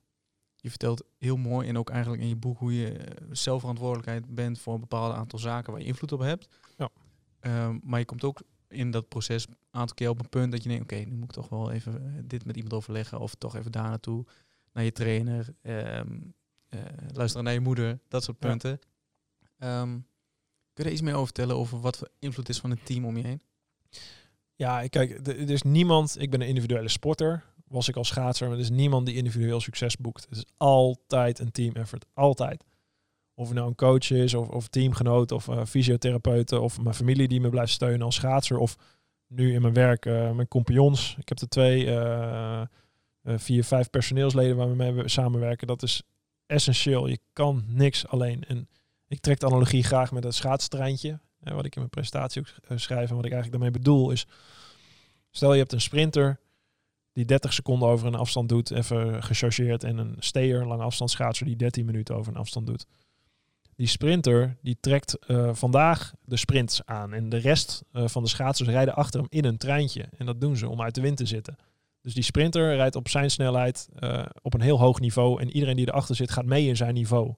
Je vertelt heel mooi en ook eigenlijk in je boek hoe je zelfverantwoordelijkheid bent voor een bepaald aantal zaken waar je invloed op hebt. Ja. Um, maar je komt ook in dat proces een aantal keer op een punt dat je denkt, oké, nu moet ik toch wel even eh, dit met iemand overleggen of toch even daar naartoe, naar je trainer, um, uh, luisteren naar je moeder, dat soort punten. Ja. Um, kun je er iets meer over vertellen over wat voor invloed is van het team om je heen? Ja, kijk, er is niemand, ik ben een individuele sporter, was ik als schaatser, maar er is niemand die individueel succes boekt. Het is altijd een team effort, altijd. Of het nou een coach is, of, of teamgenoot, of uh, fysiotherapeuten, of mijn familie die me blijft steunen als schaatser, of nu in mijn werk uh, mijn compagnons. Ik heb er twee, uh, vier, vijf personeelsleden waar we mee samenwerken. Dat is essentieel. Je kan niks alleen. En ik trek de analogie graag met het schaatstreintje. wat ik in mijn presentatie ook schrijf en wat ik eigenlijk daarmee bedoel is... Stel je hebt een sprinter die 30 seconden over een afstand doet, even gechargeerd. En een steer, lange afstandsschaatser, die 13 minuten over een afstand doet die sprinter die trekt uh, vandaag de sprints aan. En de rest uh, van de schaatsers rijden achter hem in een treintje. En dat doen ze om uit de wind te zitten. Dus die sprinter rijdt op zijn snelheid uh, op een heel hoog niveau. En iedereen die erachter zit gaat mee in zijn niveau.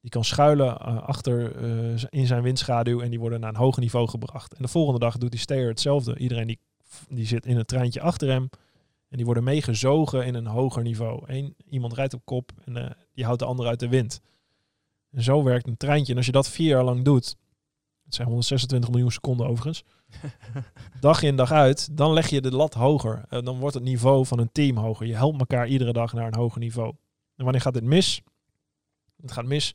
Die kan schuilen achter in zijn windschaduw en die worden naar een hoger niveau gebracht. En de volgende dag doet die steer hetzelfde. Iedereen die, die zit in een treintje achter hem. En die worden meegezogen in een hoger niveau. Eén, iemand rijdt op kop en die houdt de ander uit de wind. En zo werkt een treintje. En als je dat vier jaar lang doet, het zijn 126 miljoen seconden overigens, (laughs) dag in dag uit, dan leg je de lat hoger. Uh, dan wordt het niveau van een team hoger. Je helpt elkaar iedere dag naar een hoger niveau. En wanneer gaat dit mis? Het gaat mis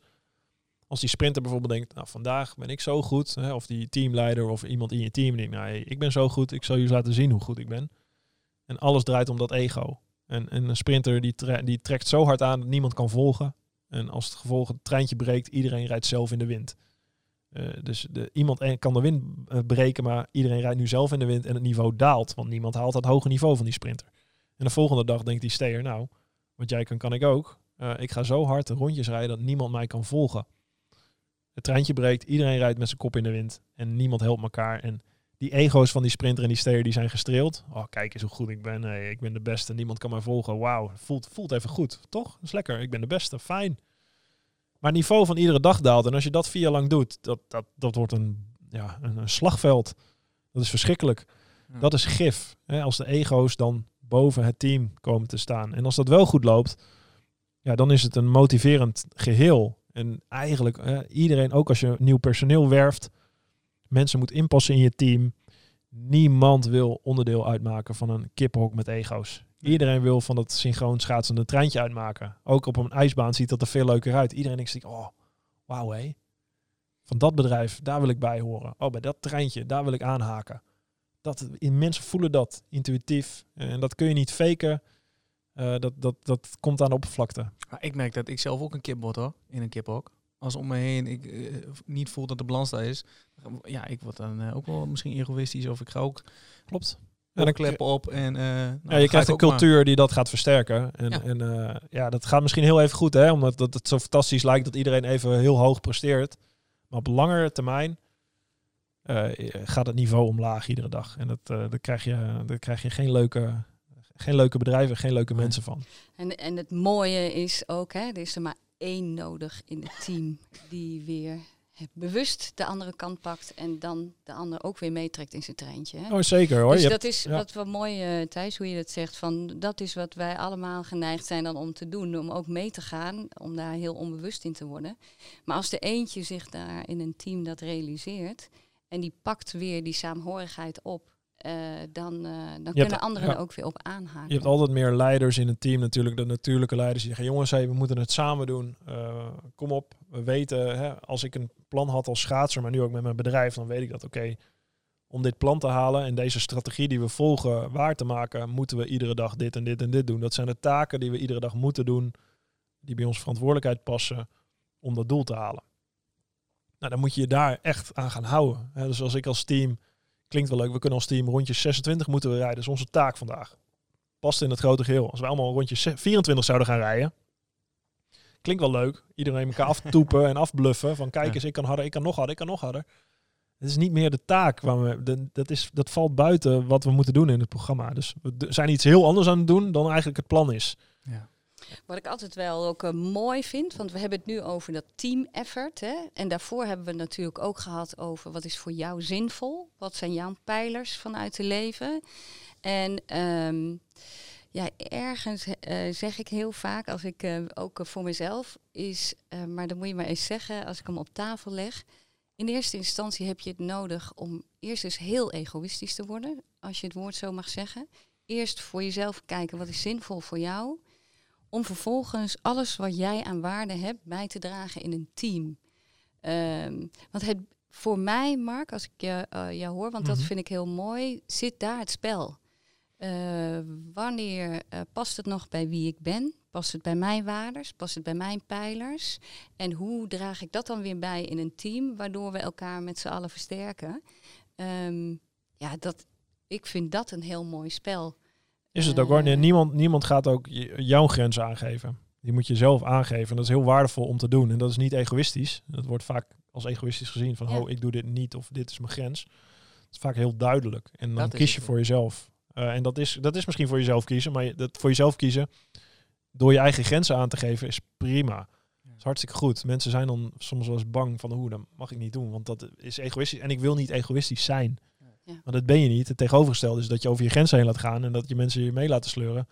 als die sprinter bijvoorbeeld denkt, nou vandaag ben ik zo goed, hè, of die teamleider of iemand in je team denkt, nou hey, ik ben zo goed, ik zal jullie laten zien hoe goed ik ben. En alles draait om dat ego. En, en een sprinter die, die trekt zo hard aan dat niemand kan volgen. En als het gevolg het treintje breekt, iedereen rijdt zelf in de wind. Uh, dus de, iemand kan de wind uh, breken, maar iedereen rijdt nu zelf in de wind en het niveau daalt. Want niemand haalt dat hoge niveau van die sprinter. En de volgende dag denkt die steer, nou, wat jij kan, kan ik ook. Uh, ik ga zo hard rondjes rijden dat niemand mij kan volgen. Het treintje breekt, iedereen rijdt met zijn kop in de wind en niemand helpt elkaar. En die ego's van die sprinter en die steer die zijn gestreeld. Oh, kijk eens hoe goed ik ben. Hey, ik ben de beste. Niemand kan mij volgen. Wauw, voelt, voelt even goed. Toch? Dat is lekker. Ik ben de beste. Fijn. Maar het niveau van iedere dag daalt. En als je dat vier jaar lang doet, dat, dat, dat wordt een, ja, een, een slagveld. Dat is verschrikkelijk. Ja. Dat is gif. Hè, als de ego's dan boven het team komen te staan. En als dat wel goed loopt, ja, dan is het een motiverend geheel. En eigenlijk, iedereen, ook als je nieuw personeel werft, mensen moet inpassen in je team. Niemand wil onderdeel uitmaken van een kiphok met ego's. Iedereen wil van dat synchroon schaatsende treintje uitmaken. Ook op een ijsbaan ziet dat er veel leuker uit. Iedereen denkt, oh, wauw hé. Van dat bedrijf, daar wil ik bij horen. Oh, bij dat treintje, daar wil ik aanhaken. Dat, mensen voelen dat intuïtief. En dat kun je niet faken. Uh, dat, dat, dat komt aan de oppervlakte. Maar ik merk dat ik zelf ook een kip word hoor, in een kiphok als om me heen ik uh, niet voel dat de balans daar is, ja, ik word dan uh, ook wel misschien egoïstisch of ik ga ook klopt. Ja, dan kleppen op en uh, nou, ja, je krijgt een cultuur maar. die dat gaat versterken. En ja. en ja, dat gaat misschien heel even goed, hè, omdat dat het zo fantastisch lijkt dat iedereen even heel hoog presteert. Maar op langere termijn gaat het niveau omlaag iedere dag. En dat, dan, krijg je, dan krijg je geen leuke, geen leuke bedrijven, geen leuke mensen van. En, en het mooie is ook, hè, er is er maar één nodig in het team die weer bewust de andere kant pakt en dan de ander ook weer meetrekt in zijn treintje. Hè? Oh, zeker hoor. dus Je dat hebt- is ja. wat wel mooi, eh Thijs, hoe je dat zegt. Van, dat is wat wij allemaal geneigd zijn dan om te doen. Om ook mee te gaan, om daar heel onbewust in te worden. Maar als de eentje zich daar in een team dat realiseert... en die pakt weer die saamhorigheid op... eh, dan, eh, dan kunnen anderen ja. er ook weer op aanhaken. Je hebt altijd meer leiders in een team natuurlijk. De natuurlijke leiders die zeggen, jongens, hey, we moeten het samen doen. Eh, kom op, we weten, hè, als ik een plan had als schaatser, maar nu ook met mijn bedrijf, dan weet ik dat, oké, om dit plan te halen en deze strategie die we volgen waar te maken, moeten we iedere dag dit en dit en dit doen. Dat zijn de taken die we iedere dag moeten doen, die bij onze verantwoordelijkheid passen om dat doel te halen. Nou, dan moet je je daar echt aan gaan houden. Hè, dus als ik als team, klinkt wel leuk, we kunnen als team rondjes 26 moeten we rijden. Dat is onze taak vandaag past in het grote geheel. Als we allemaal rondjes 24 zouden gaan rijden, klinkt wel leuk. Iedereen elkaar aftoepen en afbluffen. Van kijk eens, ik kan harder, ik kan nog harder, ik kan nog harder. Het is niet meer de taak. Waar we, de, dat, is, dat valt buiten wat we moeten doen in het programma. Dus we zijn iets heel anders aan het doen dan eigenlijk het plan is. Ja. Wat ik altijd wel ook eh, mooi vind, want we hebben het nu over dat team effort. Hè? En daarvoor hebben we het natuurlijk ook gehad over wat is voor jou zinvol? Wat zijn jouw pijlers vanuit het leven? En ehm, ja, ergens eh, zeg ik heel vaak, als ik eh, ook voor mezelf is, maar dan moet je maar eens zeggen, als ik hem op tafel leg. In eerste instantie heb je het nodig om eerst eens heel egoïstisch te worden, als je het woord zo mag zeggen. Eerst voor jezelf kijken wat is zinvol voor jou om vervolgens alles wat jij aan waarde hebt bij te dragen in een team. Ehm, want het, voor mij, Mark, als ik je, eh, jou hoor, want dat Mhm. vind ik heel mooi, zit daar het spel. Eh, wanneer eh, past het nog bij wie ik ben? Past het bij mijn waardes? Past het bij mijn pijlers? En hoe draag ik dat dan weer bij in een team, waardoor we elkaar met z'n allen versterken? Ehm, ja, dat, ik vind dat een heel mooi spel. Is het ook hoor. Nee, niemand, niemand gaat ook jouw grens aangeven. Die moet je zelf aangeven. En dat is heel waardevol om te doen. En dat is niet egoïstisch. Dat wordt vaak als egoïstisch gezien. Van, Ja. oh, ik doe dit niet of dit is mijn grens. Het is vaak heel duidelijk. En dan kies je voor jezelf. Eh, en dat is, dat is misschien voor jezelf kiezen. Maar je- dat voor jezelf kiezen, door je eigen grenzen aan te geven, is prima. Dat is hartstikke goed. Mensen zijn dan soms wel eens bang van, hoe, dat mag ik niet doen. Want dat is egoïstisch. En ik wil niet egoïstisch zijn. Ja. Maar dat ben je niet. Het tegenovergestelde is dat je over je grenzen heen laat gaan. En dat je mensen je mee laten sleuren.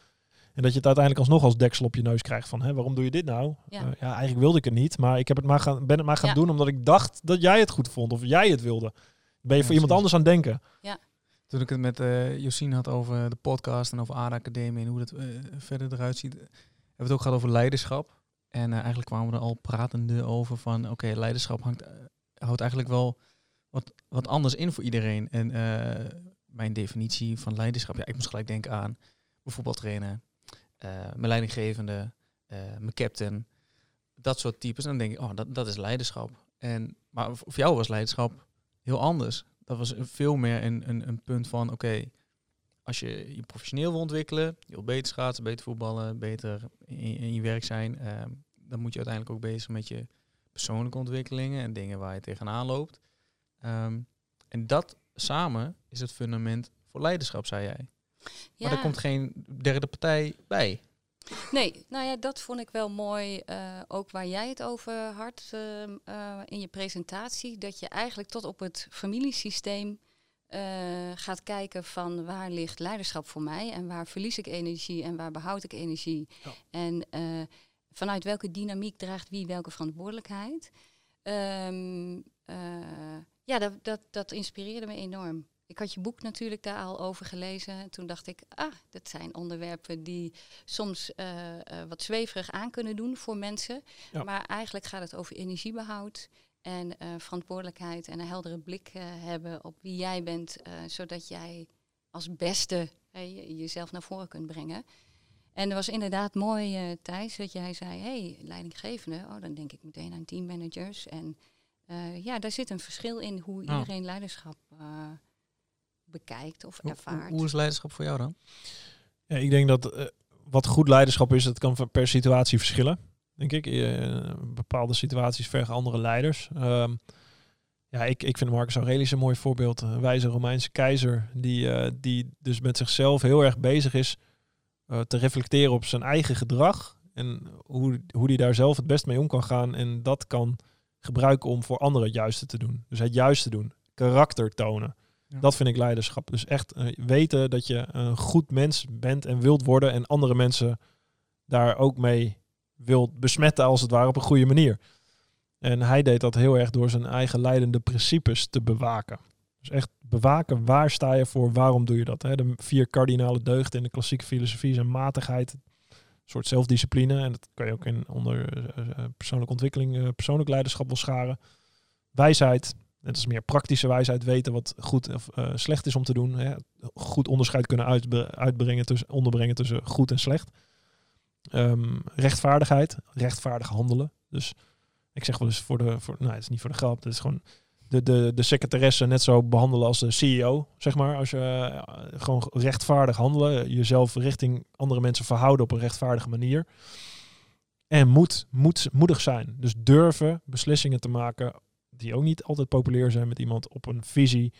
En dat je het uiteindelijk alsnog als deksel op je neus krijgt van, hè, waarom doe je dit nou? Ja. Ja. ja, eigenlijk wilde ik het niet, maar ik heb het maar gaan, ben het maar gaan Ja. doen omdat ik dacht dat jij het goed vond of jij het wilde. Ben je Ja, voor iemand anders aan het denken? Toen ik het met eh Josien had over de podcast en over ADA Academie en hoe dat eh, verder eruit ziet, hebben we het ook gehad over leiderschap. En eh, eigenlijk kwamen we er al pratende over van, oké, leiderschap hangt, eh, houdt eigenlijk wel wat, wat anders in voor iedereen. En eh, mijn definitie van leiderschap, ja, ik moest gelijk denken aan bijvoorbeeld trainen, eh, mijn leidinggevende, eh, mijn captain, dat soort types. En dan denk ik, oh, dat, dat is leiderschap. En, maar voor jou was leiderschap heel anders. Dat was veel meer een, een, een punt van, oké, als je je professioneel wil ontwikkelen, je wil beter schaatsen, beter voetballen, beter in, in je werk zijn, dan moet je uiteindelijk ook bezig met je persoonlijke ontwikkelingen en dingen waar je tegenaan loopt. Ehm, en dat samen is het fundament voor leiderschap, zei jij. Maar er komt geen derde partij bij. Nee, nou ja, dat vond ik wel mooi. eh, ook waar jij het over had ehm, eh, in je presentatie. Dat je eigenlijk tot op het familiesysteem eh, gaat kijken van waar ligt leiderschap voor mij. En waar verlies ik energie en waar behoud ik energie. Ja. En eh, vanuit welke dynamiek draagt wie welke verantwoordelijkheid. Ehm, eh, ja, dat, dat, dat inspireerde me enorm. Ik had je boek natuurlijk daar al over gelezen. En toen dacht ik, ah, dat zijn onderwerpen die soms eh, eh, wat zweverig aan kunnen doen voor mensen. Ja. Maar eigenlijk gaat het over energiebehoud en eh, verantwoordelijkheid en een heldere blik hebben op wie jij bent, zodat jij als beste je- jezelf naar voren kunt brengen. En er was inderdaad mooi, Thijs, dat jij zei, hey, leidinggevende, oh, dan denk ik meteen aan teammanagers. En eh, ja, daar zit een verschil in hoe Ja. iedereen leiderschap eh, bekijkt of Hoe, ervaart. hoe is leiderschap voor jou dan? Ja, ik denk dat eh, wat goed leiderschap is, dat kan per situatie verschillen. Denk ik. Eh, bepaalde situaties vergen andere leiders. Ehm, ja, ik, ik vind Marcus Aurelius een mooi voorbeeld. Een wijze Romeinse keizer die, eh, die dus met zichzelf heel erg bezig is eh, te reflecteren op zijn eigen gedrag. En hoe, hoe die daar zelf het best mee om kan gaan en dat kan gebruiken om voor anderen het juiste te doen. Dus het juiste doen. Karakter tonen. Ja. Dat vind ik leiderschap. Dus echt eh, weten dat je een goed mens bent en wilt worden en andere mensen daar ook mee wilt besmetten als het ware op een goede manier. En hij deed dat heel erg door zijn eigen leidende principes te bewaken. Dus echt bewaken, waar sta je voor, waarom doe je dat? Hè? De vier kardinale deugden in de klassieke filosofie zijn matigheid, soort zelfdiscipline. En dat kan je ook in onder eh, eh, persoonlijke ontwikkeling, eh, persoonlijk leiderschap wel scharen. Wijsheid, dat is meer praktische wijsheid, weten wat goed of eh, slecht is om te doen. Hè? Goed onderscheid kunnen uitbrengen tussen, onderbrengen tussen goed en slecht. Ehm, rechtvaardigheid, rechtvaardig handelen. Dus ik zeg wel eens voor de, voor, nou het is niet voor de grap, het is gewoon de, de, de secretaresse net zo behandelen als de CEO, zeg maar. Als je eh, gewoon rechtvaardig handelen, jezelf richting andere mensen verhouden op een rechtvaardige manier. En moed, moed, moedig zijn. Dus durven beslissingen te maken die ook niet altijd populair zijn met iemand op een visie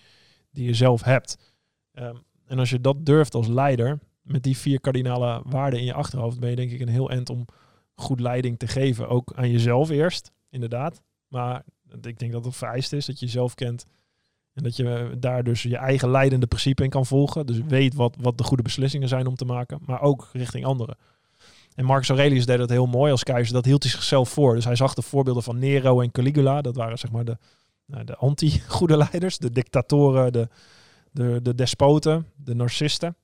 die je zelf hebt. Ehm, en als je dat durft als leider, met die vier kardinale waarden in je achterhoofd, ben je denk ik een heel eind om goed leiding te geven. Ook aan jezelf eerst, inderdaad. Maar ik denk dat het vereist is dat je jezelf kent. En dat je daar dus je eigen leidende principe in kan volgen. Dus weet wat, wat de goede beslissingen zijn om te maken. Maar ook richting anderen. En Marcus Aurelius deed dat heel mooi als keizer. Dat hield hij zichzelf voor. Dus hij zag de voorbeelden van Nero en Caligula. Dat waren zeg maar de, nou, de anti-goede (laughs) leiders. De dictatoren, de, de, de despoten, de narcisten.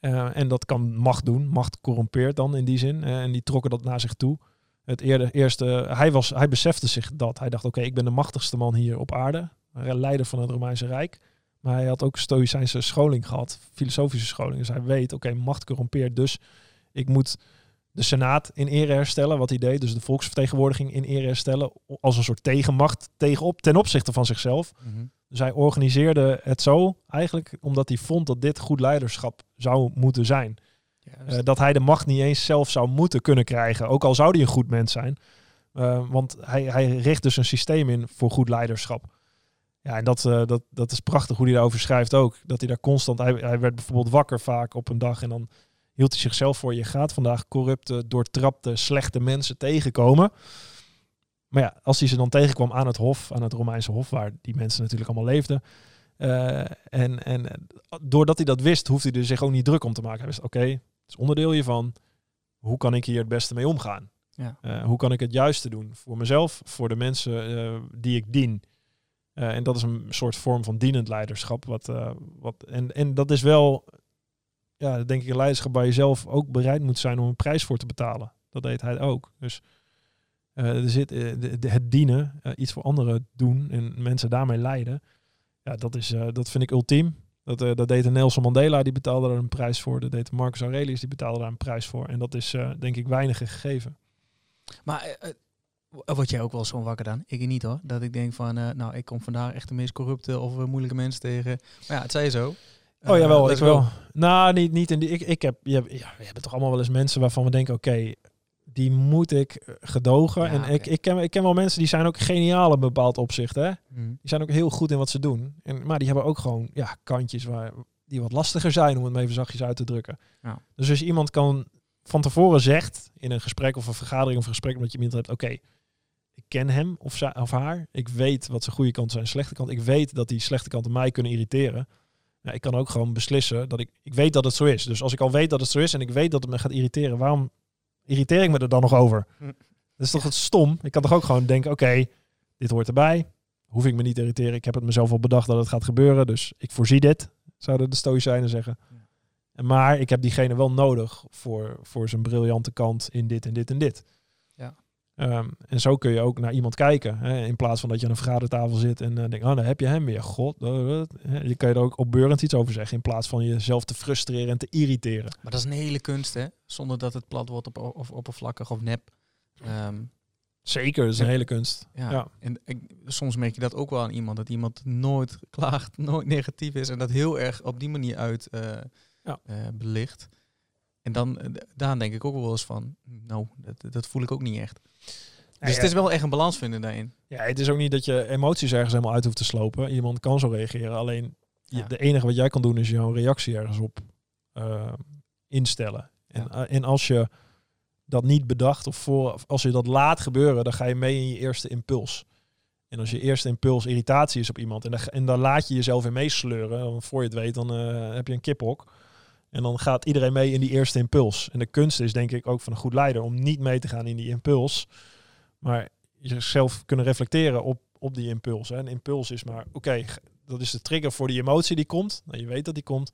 Eh, en dat kan macht doen. Macht corrompeert dan in die zin. Eh, en die trokken dat naar zich toe. Het eerder, eerste, hij, was, hij besefte zich dat. Hij dacht, oké, ik ben de machtigste man hier op aarde. Leider van het Romeinse Rijk. Maar hij had ook stoïcijnse scholing gehad. Filosofische scholing. Dus hij weet, oké, macht corrompeert. Dus ik moet de Senaat in ere herstellen. Wat hij deed. Dus de volksvertegenwoordiging in ere herstellen. Als een soort tegenmacht tegenop, ten opzichte van zichzelf. Mhm. Dus hij organiseerde het zo eigenlijk omdat hij vond dat dit goed leiderschap zou moeten zijn. Eh, dat hij de macht niet eens zelf zou moeten kunnen krijgen. Ook al zou hij een goed mens zijn. Eh, want hij, hij richt dus een systeem in voor goed leiderschap. Ja, en dat, eh, dat, dat is prachtig hoe hij daarover schrijft ook. Dat hij daar constant... Hij, hij werd bijvoorbeeld wakker vaak op een dag en dan hield hij zichzelf voor... je gaat vandaag corrupte, doortrapte, slechte mensen tegenkomen. Maar ja, als hij ze dan tegenkwam aan het hof, aan het Romeinse hof... waar die mensen natuurlijk allemaal leefden... en, en doordat hij dat wist, hoefde hij er zich ook niet druk om te maken. Hij wist, oké, het is onderdeel hiervan. Hoe kan ik hier het beste mee omgaan? Ja. Eh, hoe kan ik het juiste doen voor mezelf, voor de mensen eh, die ik dien? Eh, en dat is een soort vorm van dienend leiderschap. Wat, wat, en, en dat is wel, ja, denk ik, een leiderschap waar je zelf ook bereid moet zijn om een prijs voor te betalen. Dat deed hij ook. Dus er zit, de- de- het dienen, iets voor anderen doen en mensen daarmee leiden. Ja, dat, is, dat vind ik ultiem. Dat, eh, dat deed een Nelson Mandela, die betaalde daar een prijs voor. Dat deed Marcus Aurelius, die betaalde daar een prijs voor. En dat is, eh, denk ik, weinig gegeven. Maar w- word jij ook wel zo'n wakker dan? Ik niet hoor. Dat ik denk van, nou, ik kom vandaag echt de meest corrupte of moeilijke mensen tegen. Maar ja, het zei je zo. Oh jawel, ik wel. Nou, niet, niet in die. Ik, ik heb, je, ja, we hebben toch allemaal wel eens mensen waarvan we denken, oké, die moet ik eh, gedogen. Ja, en ik, ik, ken, ik ken wel mensen die zijn ook geniaal in een bepaald opzicht. Hè? Mhm. Die zijn ook heel goed in wat ze doen. En, maar die hebben ook gewoon ja, kantjes waar, die wat lastiger zijn, om het maar even zachtjes uit te drukken. Ja. Dus als iemand kan van tevoren zegt in een gesprek of een vergadering of een gesprek omdat je iemand hebt, oké, ik ken hem of, zij, of haar. Ik weet wat zijn goede kant zijn, slechte kant. Ik weet dat die slechte kanten mij kunnen irriteren. Ik kan ook gewoon beslissen dat ik, ik weet dat het zo is. Dus als ik al weet dat het zo is en ik weet dat het me gaat irriteren, waarom irriteer ik me er dan nog over? Hm. Dat is toch het stom? Ik kan toch ook gewoon denken, oké, dit hoort erbij. Hoef ik me niet te irriteren. Ik heb het mezelf al bedacht dat het gaat gebeuren. Dus ik voorzie dit, zouden de stoïcijnen zeggen. Maar ik heb diegene wel nodig voor, voor zijn briljante kant in dit en dit en dit. Ehm, en zo kun je ook naar iemand kijken. Hè, in plaats van dat je aan een vergadertafel zit en uh, denkt, oh, dan heb je hem weer. God, uh, je kan je er ook opbeurend iets over zeggen. In plaats van jezelf te frustreren en te irriteren. Maar dat is een hele kunst, hè? Zonder dat het plat wordt op, of oppervlakkig of nep. Ehm, Zeker, dat is een hele kunst. ja. Ja. En ik, soms merk je dat ook wel aan iemand. Dat iemand nooit klaagt, (laughs) nooit negatief is. En dat heel erg op die manier uit eh, Ja. eh, belicht. En dan, eh, daar denk ik ook wel eens van, nou, dat, dat voel ik ook niet echt. Dus Ja, het is wel echt een balans vinden daarin. Ja, het is ook niet dat je emoties ergens helemaal uit hoeft te slopen. Iemand kan zo reageren. Alleen je- Ja. de enige wat jij kan doen is jouw reactie ergens op eh, instellen. En, eh, en als je dat niet bedacht of voor, als je dat laat gebeuren, dan ga je mee in je eerste impuls. En als je eerste impuls irritatie is op iemand en dan, en dan laat je jezelf in meesleuren, voor je het weet, dan uh, heb je een kiphok. En dan gaat iedereen mee in die eerste impuls. En de kunst is denk ik ook van een goed leider om niet mee te gaan in die impuls, maar jezelf kunnen reflecteren op, op die impuls. Hè. Een impuls is maar, oké, dat is de trigger voor die emotie die komt. Nou, je weet dat die komt.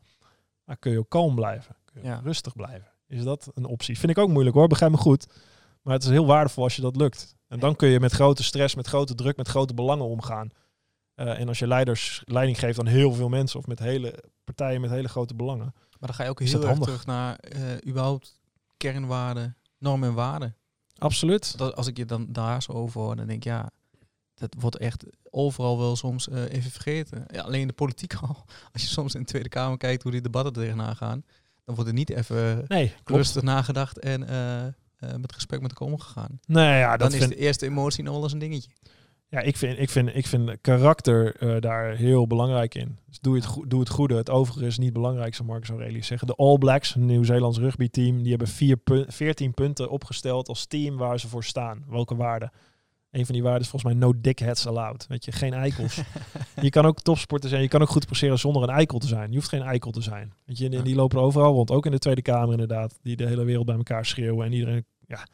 Dan kun je ook kalm blijven. Kun je Ja. rustig blijven. Is dat een optie? Vind ik ook moeilijk hoor, begrijp me goed. Maar het is heel waardevol als je dat lukt. En dan kun je met grote stress, met grote druk, met grote belangen omgaan. Eh, en als je leiders leiding geeft aan heel veel mensen of met hele partijen met hele grote belangen. Maar dan ga je ook Is heel erg terug naar eh, überhaupt kernwaarden, normen en waarden. Absoluut. Dat, als ik je dan daar zo over hoor, dan denk ik, ja, dat wordt echt overal wel soms eh, even vergeten. Ja, alleen in de politiek (laughs) al. Als je soms in de Tweede Kamer kijkt hoe die debatten er tegenaan gaan, dan wordt er niet even Nee, rustig nagedacht en eh, met respect met elkaar omgegaan. Nee, ja, dan dat is vind, de eerste emotie nog wel eens een dingetje. Ja, ik vind, ik vind, ik vind karakter eh, daar heel belangrijk in. Dus doe, het doe het goede. Het overige is niet belangrijk, zou Marcus Aurelius zeggen. De All Blacks, een Nieuw-Zeelands rugbyteam, die hebben vier pu- 14 punten opgesteld als team waar ze voor staan. Welke waarden? Een van die waarden is volgens mij no dickheads allowed. Weet je, geen eikels. (laughs) je kan ook topsporter zijn, je kan ook goed presteren zonder een eikel te zijn. Je hoeft geen eikel te zijn. Weet je, en die lopen er overal rond, ook in de Tweede Kamer inderdaad, die de hele wereld bij elkaar schreeuwen en iedereen, ja.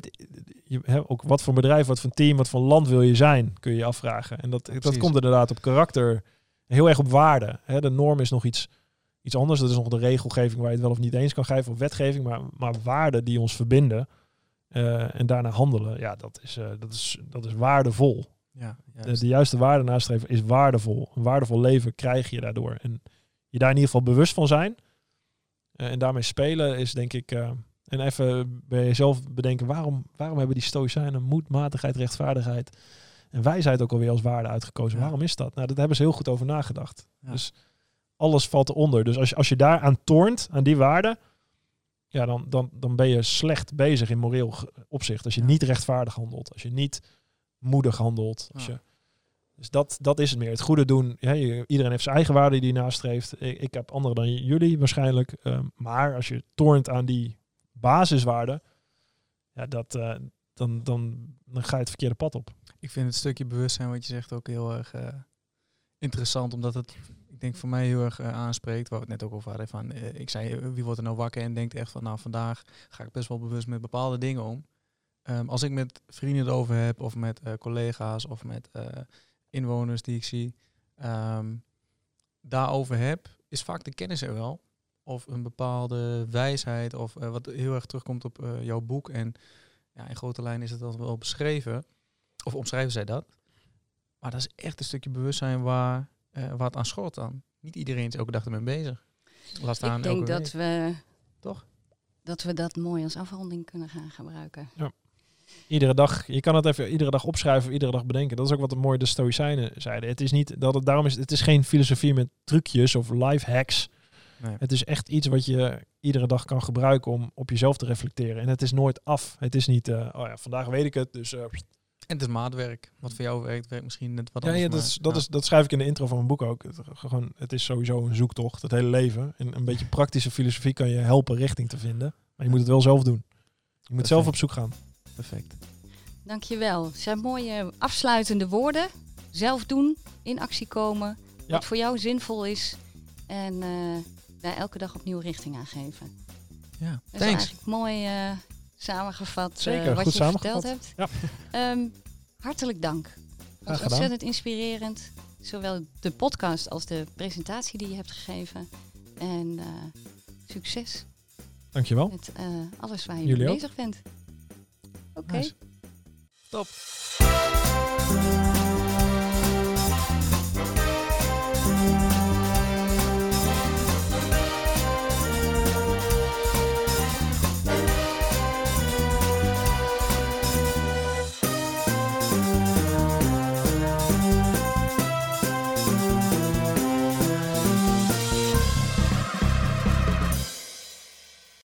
Dit, je, hè, ook wat voor bedrijf, wat voor team, wat voor land wil je zijn, kun je je afvragen. En dat, dat komt inderdaad op karakter, heel erg op waarde. Hè. De norm is nog iets, iets anders. Dat is nog de regelgeving waar je het wel of niet eens kan geven, of wetgeving, maar, maar waarden die ons verbinden eh, en daarna handelen, ja, dat is, eh, dat is, dat is waardevol. Ja, De, de juiste waarde nastreven is waardevol. Een waardevol leven krijg je daardoor. En je daar in ieder geval bewust van zijn. eh, en daarmee spelen is denk ik... en even bij jezelf bedenken, waarom, waarom hebben die stoïcijnen moed, matigheid, rechtvaardigheid en wijsheid ook alweer als waarde uitgekozen? Ja. Waarom is dat? Nou, dat hebben ze heel goed over nagedacht. Ja. Dus alles valt eronder. Dus als je, als je daar aan toornt, aan die waarden, ja, dan, dan, dan ben je slecht bezig in moreel opzicht. Als je Ja. niet rechtvaardig handelt, als je niet moedig handelt. Als je, dus dat, dat is het meer. Het goede doen. Ja, iedereen heeft zijn eigen waarden die hij nastreeft. Ik, ik heb andere dan jullie waarschijnlijk. Ehm, maar als je toornt aan die basiswaarden, ja, dat, eh, dan, dan, dan ga je het verkeerde pad op. Ik vind het stukje bewustzijn wat je zegt ook heel erg eh, interessant, omdat het, ik denk voor mij heel erg eh, aanspreekt, waar we het net ook over hadden, van, ik zei, wie wordt er nou wakker en denkt echt van, nou vandaag ga ik best wel bewust met bepaalde dingen om. Ehm, als ik met vrienden erover heb, of met collega's, of met inwoners die ik zie, ehm, daarover heb, is vaak de kennis er wel. Of een bepaalde wijsheid, of eh, wat heel erg terugkomt op eh, jouw boek. En ja, in grote lijnen is het al wel beschreven. Of omschrijven zij dat. Maar dat is echt een stukje bewustzijn waar, eh, waar het aan schort dan. Niet iedereen is elke dag ermee bezig. Laat staan Ik denk elke dat week. we, Toch? dat we dat mooi als afronding kunnen gaan gebruiken. Iedere dag, je kan het even iedere dag opschrijven, iedere dag bedenken. Dat is ook wat de mooie de Stoïcijnen zeiden. Het is niet dat het daarom is. Het is geen filosofie met trucjes of life hacks. Nee. Het is echt iets wat je iedere dag kan gebruiken om op jezelf te reflecteren. En het is nooit af. Het is niet, eh, oh ja, vandaag weet ik het. Dus eh, En het is maatwerk. Wat voor jou werkt, werkt misschien net wat ja, anders. ja, dat, maar is, dat, ja. is, dat schrijf ik in de intro van mijn boek ook. Het, gewoon, het is sowieso een zoektocht, het hele leven. En een beetje praktische filosofie kan je helpen richting te vinden. Maar je moet het wel zelf doen. Je moet zelf op zoek gaan. perfect. Dankjewel. Het zijn mooie afsluitende woorden. Zelf doen, in actie komen. Ja. Wat voor jou zinvol is. En eh, daar elke dag opnieuw richting aan geven. Ja, Dat is eigenlijk mooi eh, samengevat eh, Zeker, wat goed je samengevat. verteld hebt. Ja. Ehm, hartelijk dank. Was ontzettend inspirerend. Zowel de podcast als de presentatie die je hebt gegeven. En eh, succes Dankjewel. met alles waar je Jullie mee bezig bent. Oké. Nice. Top.